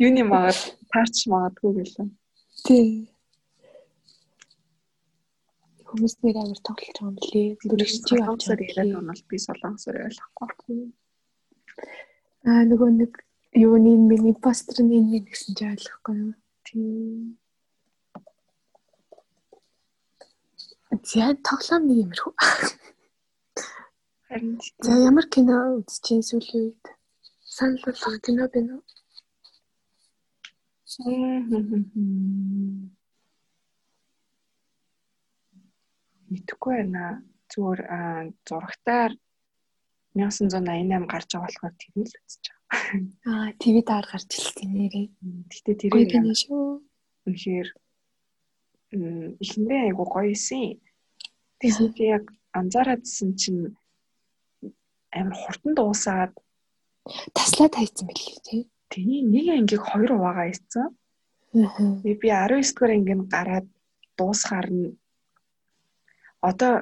юуны магад таарч магадгүй гэлээ. Тий. Хүмүүс нэр амар тоглож байгаа юм лээ. Бүрэгч чи авч солонгосоор яриад байгаа бол би солонгосоор ойлгохгүй. Аа нөгөө нэг юуны миний постэр нь энэ гэсэн чи ойлгохгүй юу? Тийм. За тоглоом нэг юмрхүү. Харин За ямар кино үзчихсэн сүүлийн үед? Санал болгох кино байна уу? мэдхгүй байна. Зүгээр аа, зурагтаар 1988 гарч байгаа болохоор тэр л үзэж байгаа. Аа ТV даар гарч ирсэн нэрээ. Гэтэ тэр кино шүү. үнэхээр эхэндээ айгу гоё исэн. Тэгсэн чи яг анзаараадсэн чинь амар хурдан дуусаад Таслаад хайцсан байлээ тий. тэгээ нэг ангийг хоёр хуваагаа ийцэн. Аа. Би би 19 дугаар ангийн гараад дуусгаар нь одоо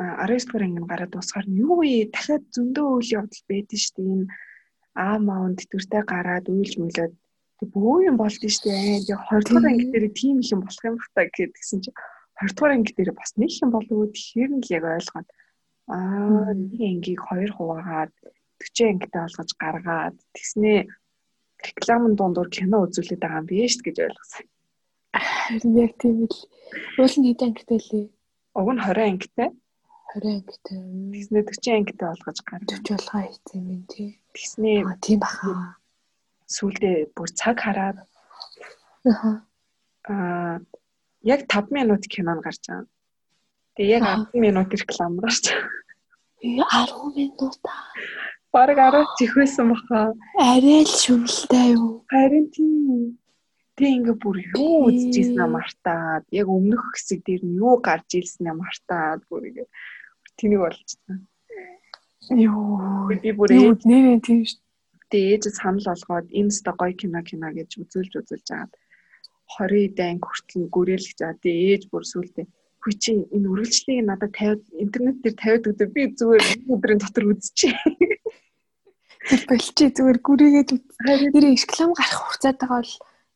а, 19 дугаар ангийн гараад дуусгаар нь юу вэ? Дахиад зөндөө үйл явдал байдэн шүү дээ. Энэ аа маун тэтгэвртэй гараад мүлээд тэг бөө юм болд нь шүү дээ. Тэг 20 дугаар анги дээр тийм их юм болох юм бах та гэдгсэн чи 20 дугаар анги дээр бас нэг юм болов уу? Тэгэхээр нь л яг ойлгоод аа нэг ангийг хоёр хуваагаад 40 ангитай болгож гаргаад тэгснээ рекламын дундуур кино үзүүлээд байгаа юм биш гэж ойлгосон. Харин яг тийм л. Уул нь хэдэн ангитай лээ? Уг нь 20 ангитай. 20 ангитай. Тэгснээ 40 ангитай болгож гарна. 40 болгоо хийсэн юм тий. Тэгснээ Аа тийм баха. сүулдэ бүр цаг хараад Аа. яг 5 минут кинон гарч байгаа. Тэгээ яг Аа. 10 минут реклам гарч байгаа. Э 10 минут аа. Бараг 10 чих байсан баха. Арай л шүмэлтэй юу? Харин тийм. Тэг ингээ бүр юу үзчихсэн юм мартаад яг өмнөх хэсэг дээр нь юу гарч ирсэн юм мартаад бүр ингээ тэнийг болчихсон. Юу. Би бүр Юу ээж нэрээ тийм шүү. ээж санал болгоод энэ ста гоё кино кино гэж үзүүлж үзүүлж агаад 20 дайн хүртэл гүрэлж жаа. Тэг ээж бүр сүултээ хүй чи энэ үргэлжлэлийг надад тавиад интернет дээр тавиад өгдөө би зүгээр өдрийн дотор үзчихье. Тэр болчи зүгээр гүрийгээд үз- нэр реклам гарах хугацаад байгаа бол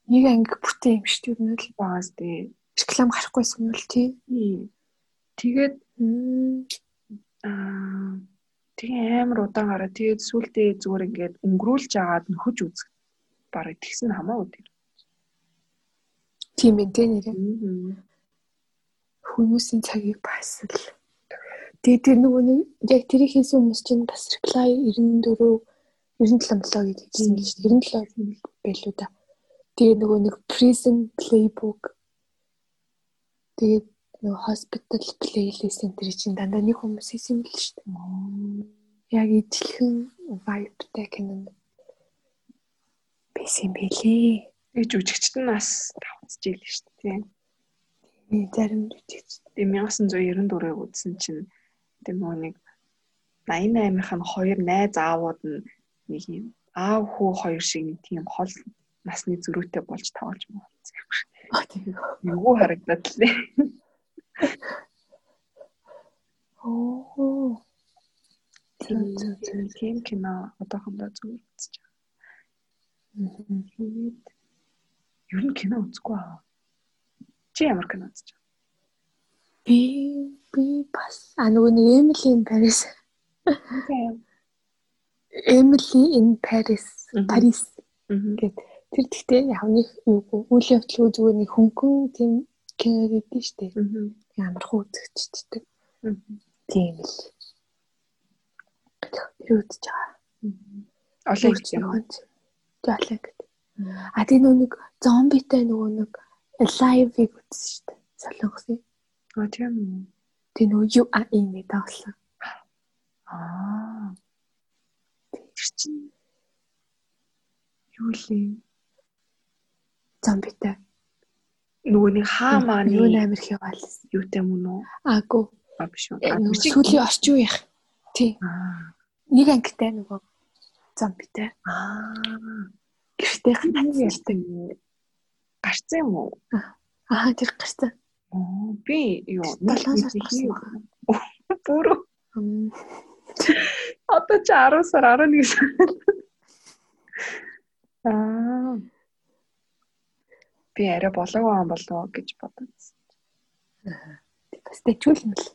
нэг анги бүтэн юм шүү дээ. Нэг л Баас тий. реклам гарахгүйсэн бол тий. Тэгээд. Аа тэгээ амар удаан гараа тэгээд сүултээ зүгээр ингээд өнгөрүүлж агаад нөхөж үзэх. Бараг тэгсэн хамаагүй. Тийм ээ тий нэрээ. Хүмүүсийн цагийг бас л Тэгээ тэр нөгөө нэг яг тэрийг хийсэн хүмүүс чинь бас reply 94 97 болоо гэдэг хэлсэн дээ. 97 байлуу да. Тэгээ нөгөө нэг prison playbook тэгээд нөгөө hospital playlist энэ чинь дандаа нэг хүмүүс хийсэн юм л шүү дээ. Яг ижилхэн vibeтай кино байсан юм билээ. Тэгээд жүжигчд нь бас давхцж ийлээ шүү дээ. Би зарим үжигч. Тэгээ 1994-ыг үзсэн чинь тэгээ нөгөө нэг 88-ийнх нь хоёр найз аавууд нь нэг юм аав хүү хоёр шиг нэг тийм хол насны зөрүүтэй болж тоглож байгаа юм. А тийм. Юу харагдаад лээ. Оо. Тийм тийм кино одоохондоо зүгээр үзэж байгаа. Тэгээд ер нь кино үзэхгүй аа. Чи ямар кино үзэж байгаа? Би би бас а нөгөө нэг Emily in Paris. Emily in Paris. Paris Мгм. гэд тэр гэхдээ явны юугүй үйл явдлгүй зүгээр нэг хөнгөн тийм кино гэдэг нь шүү дээ. Мгм. Ямар хөө үзэгчтэй. Тийм л. Тэр үдчихэж байгаа. Олон их юм. Жаалаа гэдэг. А тийм нэг зомбитай нөгөө нэг live-ыг үзсэн шүү дээ. Солонгосын. А тийм үү. Тийм нөгөө юу а ийм дагсан. Аа. Тэр чинь юу лээ? Зомбитай. Нөгөө нэг хаа мааны Юу амир хяваалсан. юутай мөн үү? Аагүй. А биш үү? Э. Сүүлийн орчин үеих. Тий. Нэг ангитай нөгөө зомбитай. Аа. Гэртээ хатчихдаг. Гарцсан юм уу? Аа тэр гарсан. Оо, би юу? Долоон сард гарсан байна. [LAUGHS] Бүр Ам, одоо ч 10 сар 11 сар. Би арай болоогүй юм болоо гэж бодсон. Бас тэжүүлнэ л.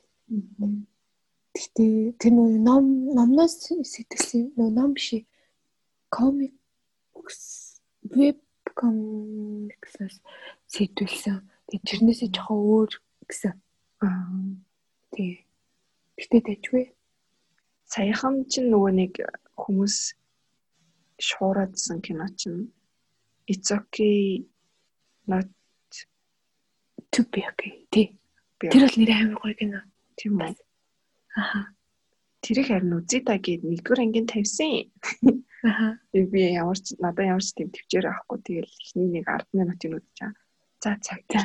Гэтэ тэр нөгөө ном номноос сэтгэсэн нөгөө ном биш ээ. комикс веб комиксээс сэтүүлсэн. Тэгээ тэрнээсээ жоохон өөр гэсэн. Аа. Тий. Гэтэ тэжгүй. Саяхан чинь нөгөө нэг хүмүүс шуураадсан кино чинь It's okay not To be okay. Тий. Тэр бол нэр амар гоё кино. тийм үү. Аха. Тэрийг харин үзье та гээд нэгдүгээр ангийн тавьсан. Аха. Би ямар ч надад ямар ч тийм төвчээр авахгүй тэгэл эхний нэг 10 минутын үзэж чаа. За цаг. За.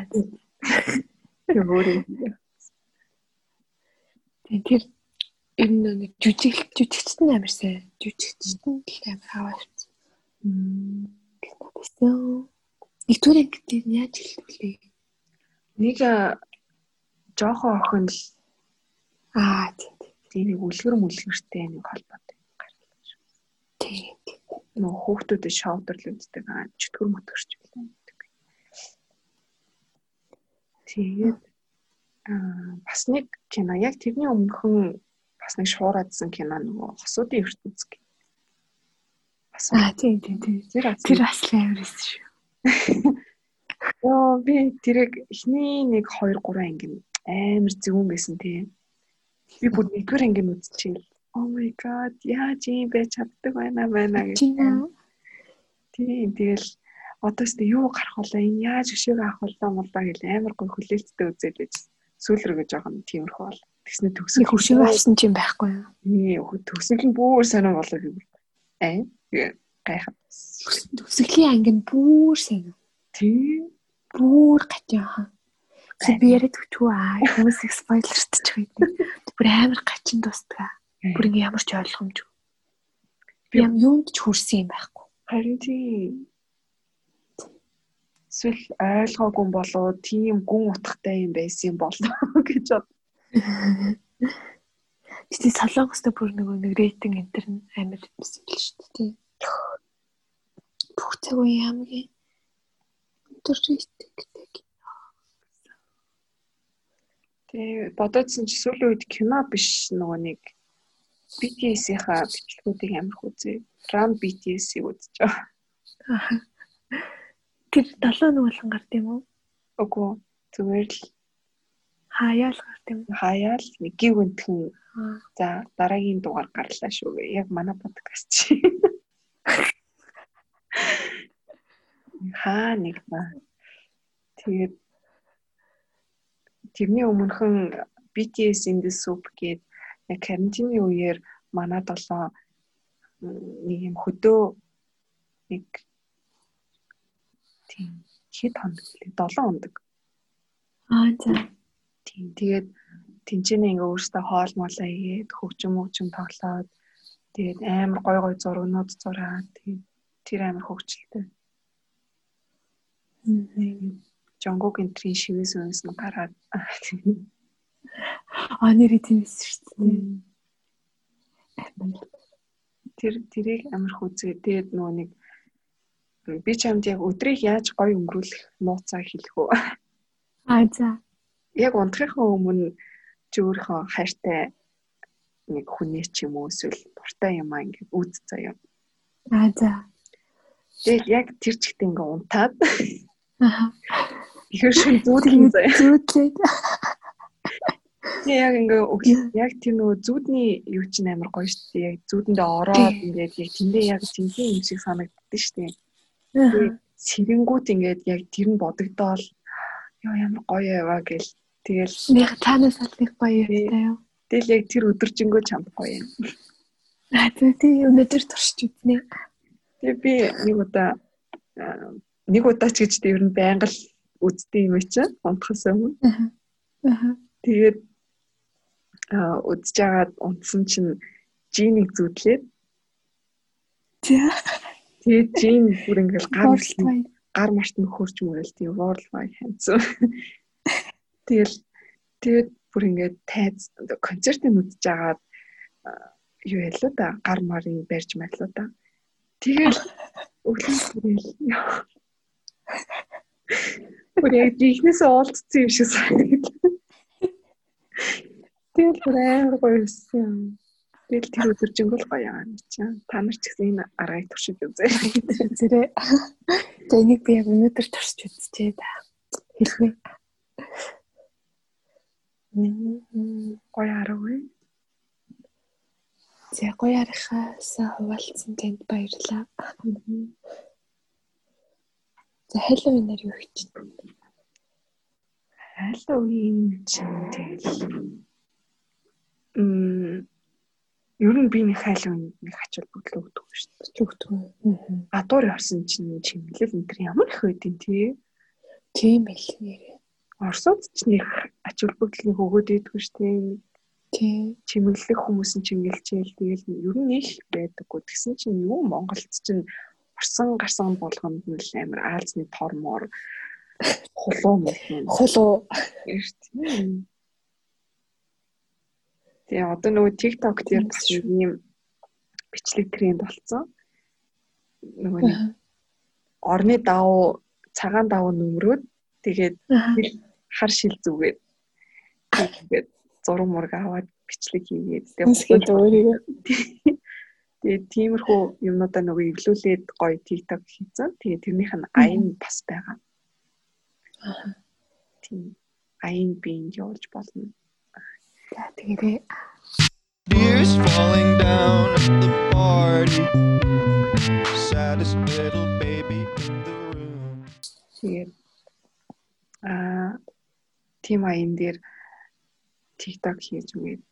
Тэр Тэр ер нь нэг жүжиг жүжигчт нь амар сайн. Жүжигчт нь л амар хаваа. Кино байсан. Нэгдүгээр ангид яаж хэлтүүлээ? нэг а, жоохон охин л Аа тий. тийм нэг үлгэр мүлгэртэй нэг холбоотой гаргалаа шүү. Тий. Нөгөө хүүхдүүдэд шоудер л үздэг аа чөтгөр мөтгөрч билээ. Тэгээд аа бас нэг кино яг тэрний өмнөхөн бас нэг шуураадсан кино нөгөө хосуудын ертөнц гэх. Бас Аа тий, тий, тий. тэр Тэр бас л байсан шүү. Йоо би тэрийг эхний нэг 2 3 анги амар зөвүүн байсан тийм. Би бүр нэгдүгээр анги үзчихээл. Oh my god яаж юм бэ чаддаг байна байна гэж. Тийм тэгэл одоо ч юу гарах вэ? Энэ яаж өшөөг авах вэ молдоо гэл амар гой хүлээлттэй үзэл гэж сүүл рүүгээ жоохон тиймэрхүү бол. Тэгснэ төгсөг хуршиг авсан юм байхгүй юу? Nee төгсөг нь бүр сонир болоо би. Аа гайхав. Төсөглийн анги нь бүр сайн. Тийм Бүр гатяахан. Чи би яриад өгчүү аа. Хүмүүсийг спойлерчж байдаг. Бүр амар гачин тусдаг. Бүр ингээ ямар ч ойлгомжгүй. Би юм юунд ч хүрсэн юм байхгүй. Харин тийм. Эсвэл ойлгоогүй болоо тийм гүн утгатай юм байсан юм болоо [LAUGHS] гэж бод. Тэний солонгостой бүр нөгөө нэг рейтинг энэ төр амар байсан л шүү дээ. Бүх цаг үе хамгийн өндөр рейтингтэй. Тэгээ бодоодсэн чи сүүлийн үед кино биш нөгөө нэг BTS-ийнхаа бичлэгүүдийг амар хүзээ. Run BTS-ийг үзэж байгаа. Аа. Тэр 7 нэг болгон гард юм уу? Үгүй зүгээр л Хаяал гард юм. хаяал нэг гів өнтгөн за дараагийн дугаар гарлаа шүү. Яг манай подкаст чи. [LAUGHS] Хаа нэг ба. Тэгээд тэрний өмнөхөн BTS in the soup гээд яг карантины үеэр манай долоо нэг юм хөдөө нэг тийм хэд хоног лээ 7 хоног Аа за. Тийм. Тэгээд тэнцэнэ ингээ өөртөө хоол молоо хийгээд хөгжим хөгжим тоглоод тэгээд амар гой гой зургнууд зураад тэгээд тэр амар хөгжилтэй. Жонгог энтрийн шивээс өнс нь гараад Аа нэр тиймээс шүү дээ. тэр тэрийг амар хүзээ. Тэгээд нөгөө нэг би ч юмд яг өдрийг яаж гой өнгөрүүлэх нууцаа хэлэх үү. Аа за. Яг унтахынхаа өмнө чи өөрийнхөө хайртай нэг хүнээ ч юм уу эсвэл дуртай юм аа ингээд үз заяа. Аа за. Тэгээд яг тэр чигтээ ингээ унтаад Аа. ихэр шин зүүдлэн заяа. Зүүдлээд. Тэгээ яг ингээ яг тэр нөгөө зүудний юу чинь амар гоё шүү дээ. Яг зүудэндээ ороод ингээд яг тэндээ яг тэнхээ юм шиг санагддаг шүү дээ. Тэгээ сэрэнгүүт ингээд яг тэр нь бодогдоол ёо ямар гоё яваа гэл тэгэл нэг танаас алных гоё яваа юу. Тэгэл яг тэр өдөржингөө чамд гоё юм. Аа тий өнөөдөр туршиж үзнэ. Тэгээ би нэг удаа нэг удаа ч гэж тэр нь байнга л үздэг юм чинь унтахаас өмнө. Аа. Тэгээд үдж жагаад унтсан чинь жинийг зүтлээд. Тэгээд жин бүр ингээл гар гар март нөхөрч мөрөл тийм world wide хэмцүү. Тэгэл тэгээд бүр ингээд тайз концертын үдж жагаад юу ялуу да гар марын барьж марлуу да. Тэгэл өглөө бүрэл Бүр яг ихнээсээ уулзсан юм шиг санагдав. Тэгэл бүр амар гоё байсан. Тэгэл тэр өдөржингөл гоё юм чинь. Та нар ч гэсэн энэ аргыг туршиж үзээ. Зэрэг. За энийг би яг өнөөдөр туршиж үзчихээ да. Хэлмээ. Гоё аргагүй. За гоё арихаас хуваалцсан танд баярлалаа. За Хэллоуинаар юу хийж байна? Хэллоуин чинь тэгэл м ер нь би нэг Хэллоуинд нэг ачаал бүтлөө өгдөг шүү дээ. Өгдөг. Гадуур явсан чинь чимэглэл энэ ямар их байдин тий. Тийм л нэрээ. Оросууд ч нэг ачаал бүтлийг өгөөд идэх шүү дээ. Тийм. Чимэглэх хүмүүс нь чимгэлжээл тэгэл ер нь их байдаггүй. Тэгсэн чинь юу Монголд чинь орсон гарсан болгонд нь л амар аалзны тормоор хулуу мөн. Хулуу. Тэгээ одоо нөгөө TikTok дээр бас ийм бичлэг тренд болсон. Нөгөө орны давуу цагаан давуу нөмрөөд тэгээд хар шил зүгээд тэгээд зураг мураг аваад бичлэг хийгээд тэгээд өөрийгөө Тэгээд тиймэрхүү юмнуудаа нөгөө эвлүүлээд гоё TikTok хийцэн. Тэгээд тэрнийх нь аян бас байгаа. Аа. Тийм. Аян бинд явуулж болно. За тэгээрээ Tears falling down at the party. Saddest little baby in the room. Тэгээд аа тийм аян дээр TikTok хийж үгээд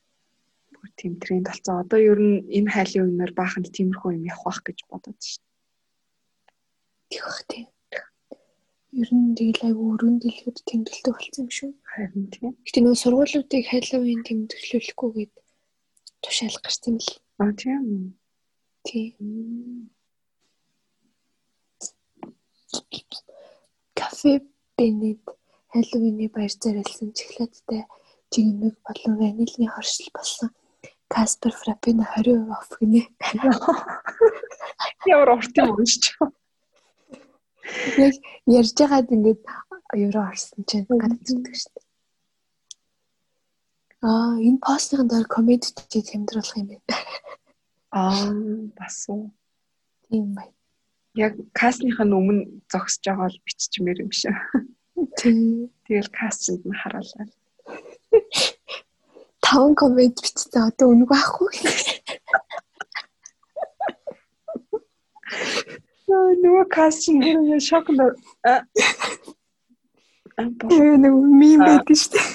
бүр тийм тренд болсон. Одоо ер нь энэ хайлын үеэр баахан тиймэрхүү юм явах гэж бодоод шин. Тэг бах тийм. Ер нь тэгэл айгүй өргөн дэлгүүд тэмдэглэлтэй болсон юм шүү. Харин тийм. Гэтэ нөө сургуулиудыг хайлын тэмдэглүүлэхгүйгээд тушаал гарсан л. А тийм. Тийм. Кафе Бенед Хэллоуины баяр зориулсан чоколадтай жигмэг болон ванильны хоршил болсон Каспер Фраппино 20% off гинэ. Ямар урт юм уншиж. Яг ярьж байгаад ингээд евро орсон чинь ирдэг шүү дээ. Аа, энэ постын дээр коммент чи хямдруулах юм байна. Аа, бас уу. Тийм бай. Яг кастных нь өмнө зогсож байгаа бол биччихмээр юм шиг. Тийм. Тэгэл кастинд нь хараалаа. 5 коммент бичсэн. Одоо үнэгүй ахгүй. Нөгөө кастинг хэрэг шокнд аа Тэгээ нэг мим байдаг шүү дээ.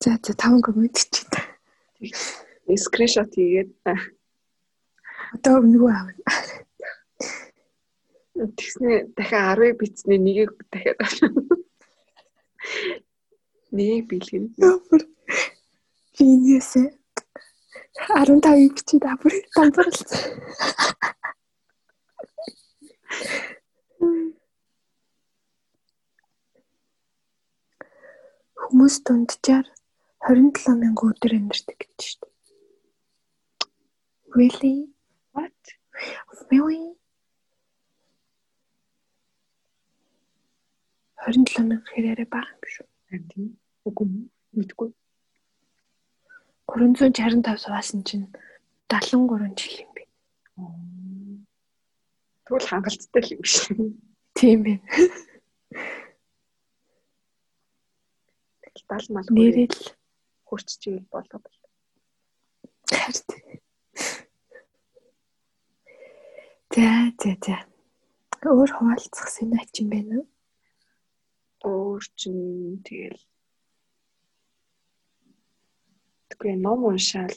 За за 5 коммент чийдэ. скриншот хийгээд Одоо өмнөгөө аав. Тэгснэ дахиад 10-ыг бичснээ нэгийг дахиад нэгийг бэлгэн. Ямар Финээсээ 15-ыг бичиж авбар ганцаарлаа. Хүмүүс дунджаар 27 мянган өдөр амьдардаг гэж шүү дээ. Really? What? Really? 27 мянга хэрэг бага юм шүү. Тийм. Үгүй мэдгүй. 365 суусан чинь 73 жил юм би. Тэгвэл хангалттай л юм шиг. Тийм ээ. 70 мал Нэрэл хурцчихвэл болоо. харт. За за за. Өөр хуваалцах синач юм байна уу? Өөр чинь тэгэл Тэгвэл ном уншаал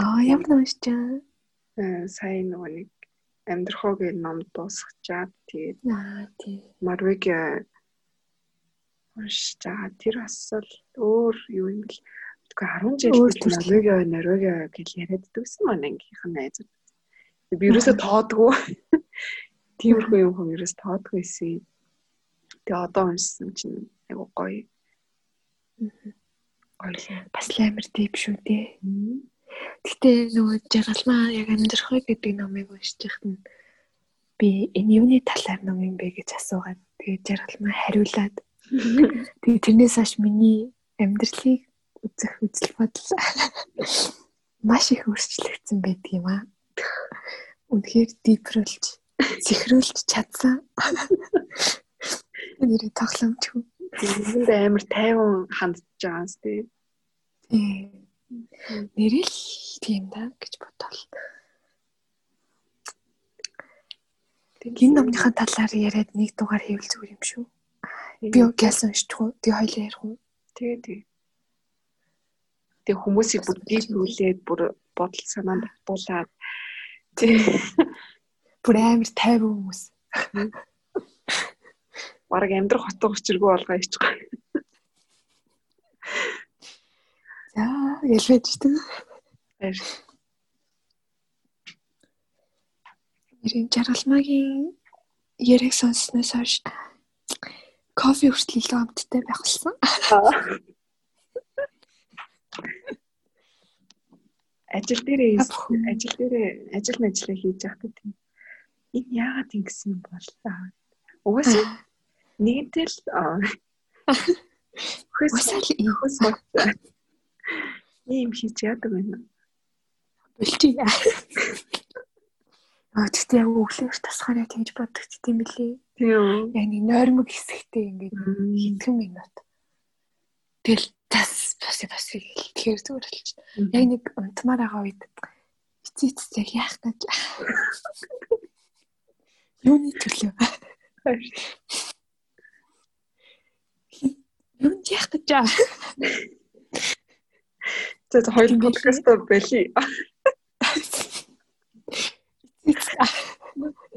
Аа ямар нэг чаа. э, сая нөгөө нэг амьдрахоогийн ном дуусгачаад тэгээд Аа тий. Марвег уншиж байгаа. Тэр бас л өөр юу юм бэл. Тэгвэл 10 жил гэж төрөл. Норвеги Норвеги гэж яриад дүүсэн маань ангийнхан найзууд. Би ерөөсөө [LAUGHS] тоодгүй. Тиймэрхүү юм хөө ерөөс тоодгүй эсэ. Тэгээ одоо уншсан чинь айгу гоё. Гоё. Бас л амар дип шүү дээ. Гэтэ нөгөө жаргалмаа яг амьдрахыг гэдэг номыг уншиж байхад нь би энэ юуны талаар ном юм бэ гэж асуугаад тэгээд жаргалмаа хариулаад [LAUGHS] тэгээд тэрнээс хойш миний амьдралыг үзэх үзэл бодол [LAUGHS] маш их өөрчлөгдсөн байдаг юм аа. Үнэхээр дипролж зэхрүүлж чадсан. [LAUGHS] Нэрээ тоглоомчгүй. Энд амар тайван хандж байгаа юм тий. Тийм. Нэрэл тийм да гэж бодвол. Энэ номныхаа талаар яриад нэг дугаар хийвэл зүгээр юм шүү. Би гялсан шүү. Тэгээ хоёлаа ярих уу? тэгээ тэгээ. Тэг хүмүүсийг бүр дийлүүлээд бүр бодол санаанд батуулаад тий. Бүр амар тайван хүмүүс. Бараг амьдрах хотоо өчргөө болгоо ичгүй. За, ялвэж дээ. Баяр. Нэрийн жаргалмаагийн яриг сонсноос хойш кофе хүртэл илүү амттай байх болсон. Ажил дээрээ ажил дээрээ ажил мэжлээ хийж явахдаа тийм. Энэ яагаад ингэсэн юм бол аа. Угаасаа нэгэнтэй л аа. Хөс Усаал ийм хийж яадаг байна. болчих. Аа тэгтээ яг өглөөр тасахаараа тэгж боддог тийм билий. Тийм. Яг нэг нойрмог хэсэгтэй ингээд хэдхэн минут. Тэгэл тас бас бас тэгэхээр зүгээр болчих. Яг нэг унтмаар байгаа үед эцээ эцээ яах гэж [LAUGHS] юуны төлөө юунд яах гэж аа За хоёул подкаст байли.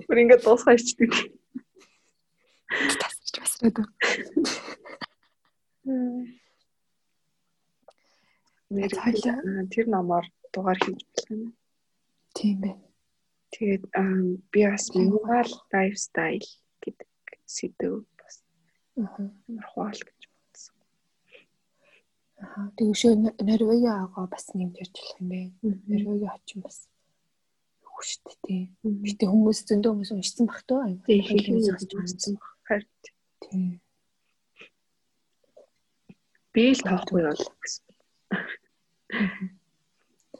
Бүр ингэ дуусгаж ичдэг. тасч басраад. Нэр Хоёлаа. Аа, тэр номоор дугаар хийж болох юм. тийм байна. Тэгээд би бас minimal lifestyle гэдэг сэдв бас Аа. амар хуал гэж. Аа. Тэгвшээ Норвеги агаа бас нэмж болох юм бэ. Норвеги очин бас юу шүү дээ. Гэтэ хүмүүс зөндөө хүмүүс уншсан баг тоо. Хийх сонсож юм харин Тийм. би л тоохгүй бол гэсэн.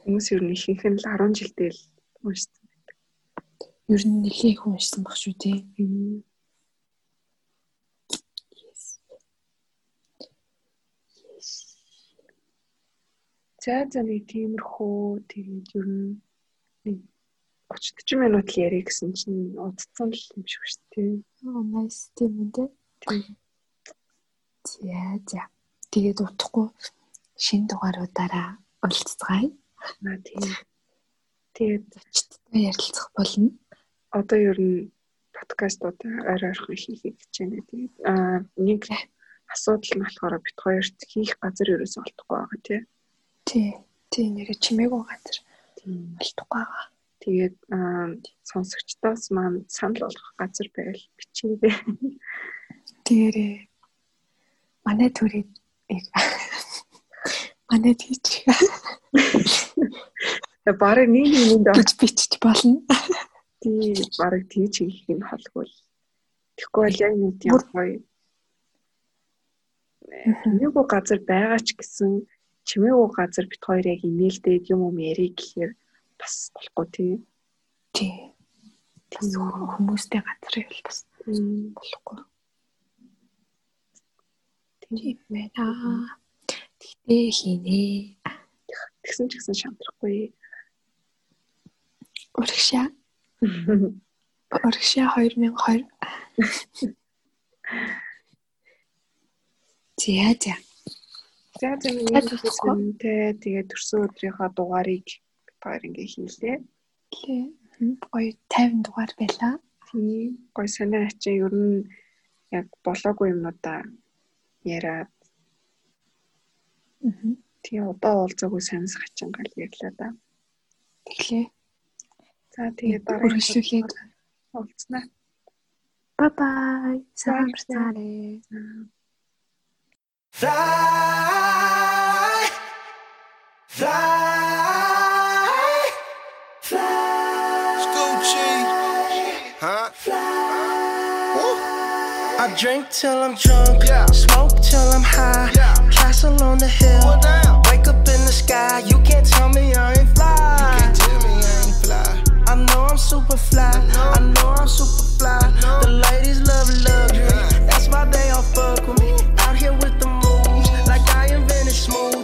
Хүмүүс ер нь ихэнх нь л 10 жилдээ л уншсан. Ер нь нэлийн хүн уншсан баг шүү тий. За за нэг тиймэрхүү тэгээд ер нь нэг 30 40 минут л ярих гэсэн чинь удцсан л юм шиг шүү дээ. Аа nice тийм үү. За за. Тэгээд утахгүй шин дугааруудаараа уулзцгаая. Аа тийм. Тэгээд Зочдтой ярилцах болно. одоо ер нь подкастууд ойр ойрхон хийхийг хичээнэ. Тэгээд аа нэг асуудал нь болохоор бит хоёрт хийх газар ерөөсөө олдохгүй байгаа тий. Тий. Тий нэрэ чимээгүй газар алдахгүй байгаа. Тэгээд сонсогчдоос маань санал болгох газар байвал бичээрэй. Тэгээрээ манай төрийг манай тийч Тэгээд барыг нэг нэг нэнд гэж бичиж болно. тий барыг тийч хийх нь холгүй. Тэгэхгүй бол яг нэг тийм гоё. Чимээгүй газар байгаа ч гэсэн чимээгүй газар бит хоёр яг имэйлдээд юм юм ярих гэхээр бас болохгүй тий. Тий. бас хүмүүстэй газрыг л бас болохгүй. Тийм байна. Тэгтээ хийнэ. Тэгсэн ч гэсэн шамтрахгүй. Урагшаа. [LAUGHS] Урагшаа 2020. [LAUGHS] За за. За за нэг тэ тэгээ төрсөн өдрийнхөө дугаарыг хоёр ингээ хийлээ. Лээ. Гоё 50 дугаар байлаа. Тийм. Гоё санаа ачаа ер нь яг болоогүй юмнуудаа яриад. Аа. Тэгээ удаа уулзаагүй санас хачингаал ярьлаа да. Тэглээ. За тэгээ дараа үргэлжлүүлээд уулзнаа. Bye bye. Сайн амарцаарай. Fly, fly, fly. Scoochie, huh? Woo. I drink till I'm drunk, Yeah. smoke till I'm high. Yeah. Castle on the hill, wake up in the sky. You can't tell me I ain't fly. You Can't tell me I ain't fly. I know I'm super fly. I know I'm super fly. The ladies love luxury. That's why they all fuck with me. Out here with the moves, like I invented smooth.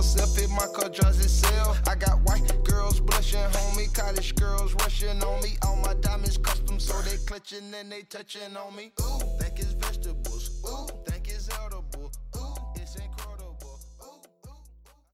A selfie. My car drives itself. I got white girls blushing, homie. College girls rushing on me. All my diamonds custom, so they clutching and they touching on me. Ooh, think it's vegetables. Ooh.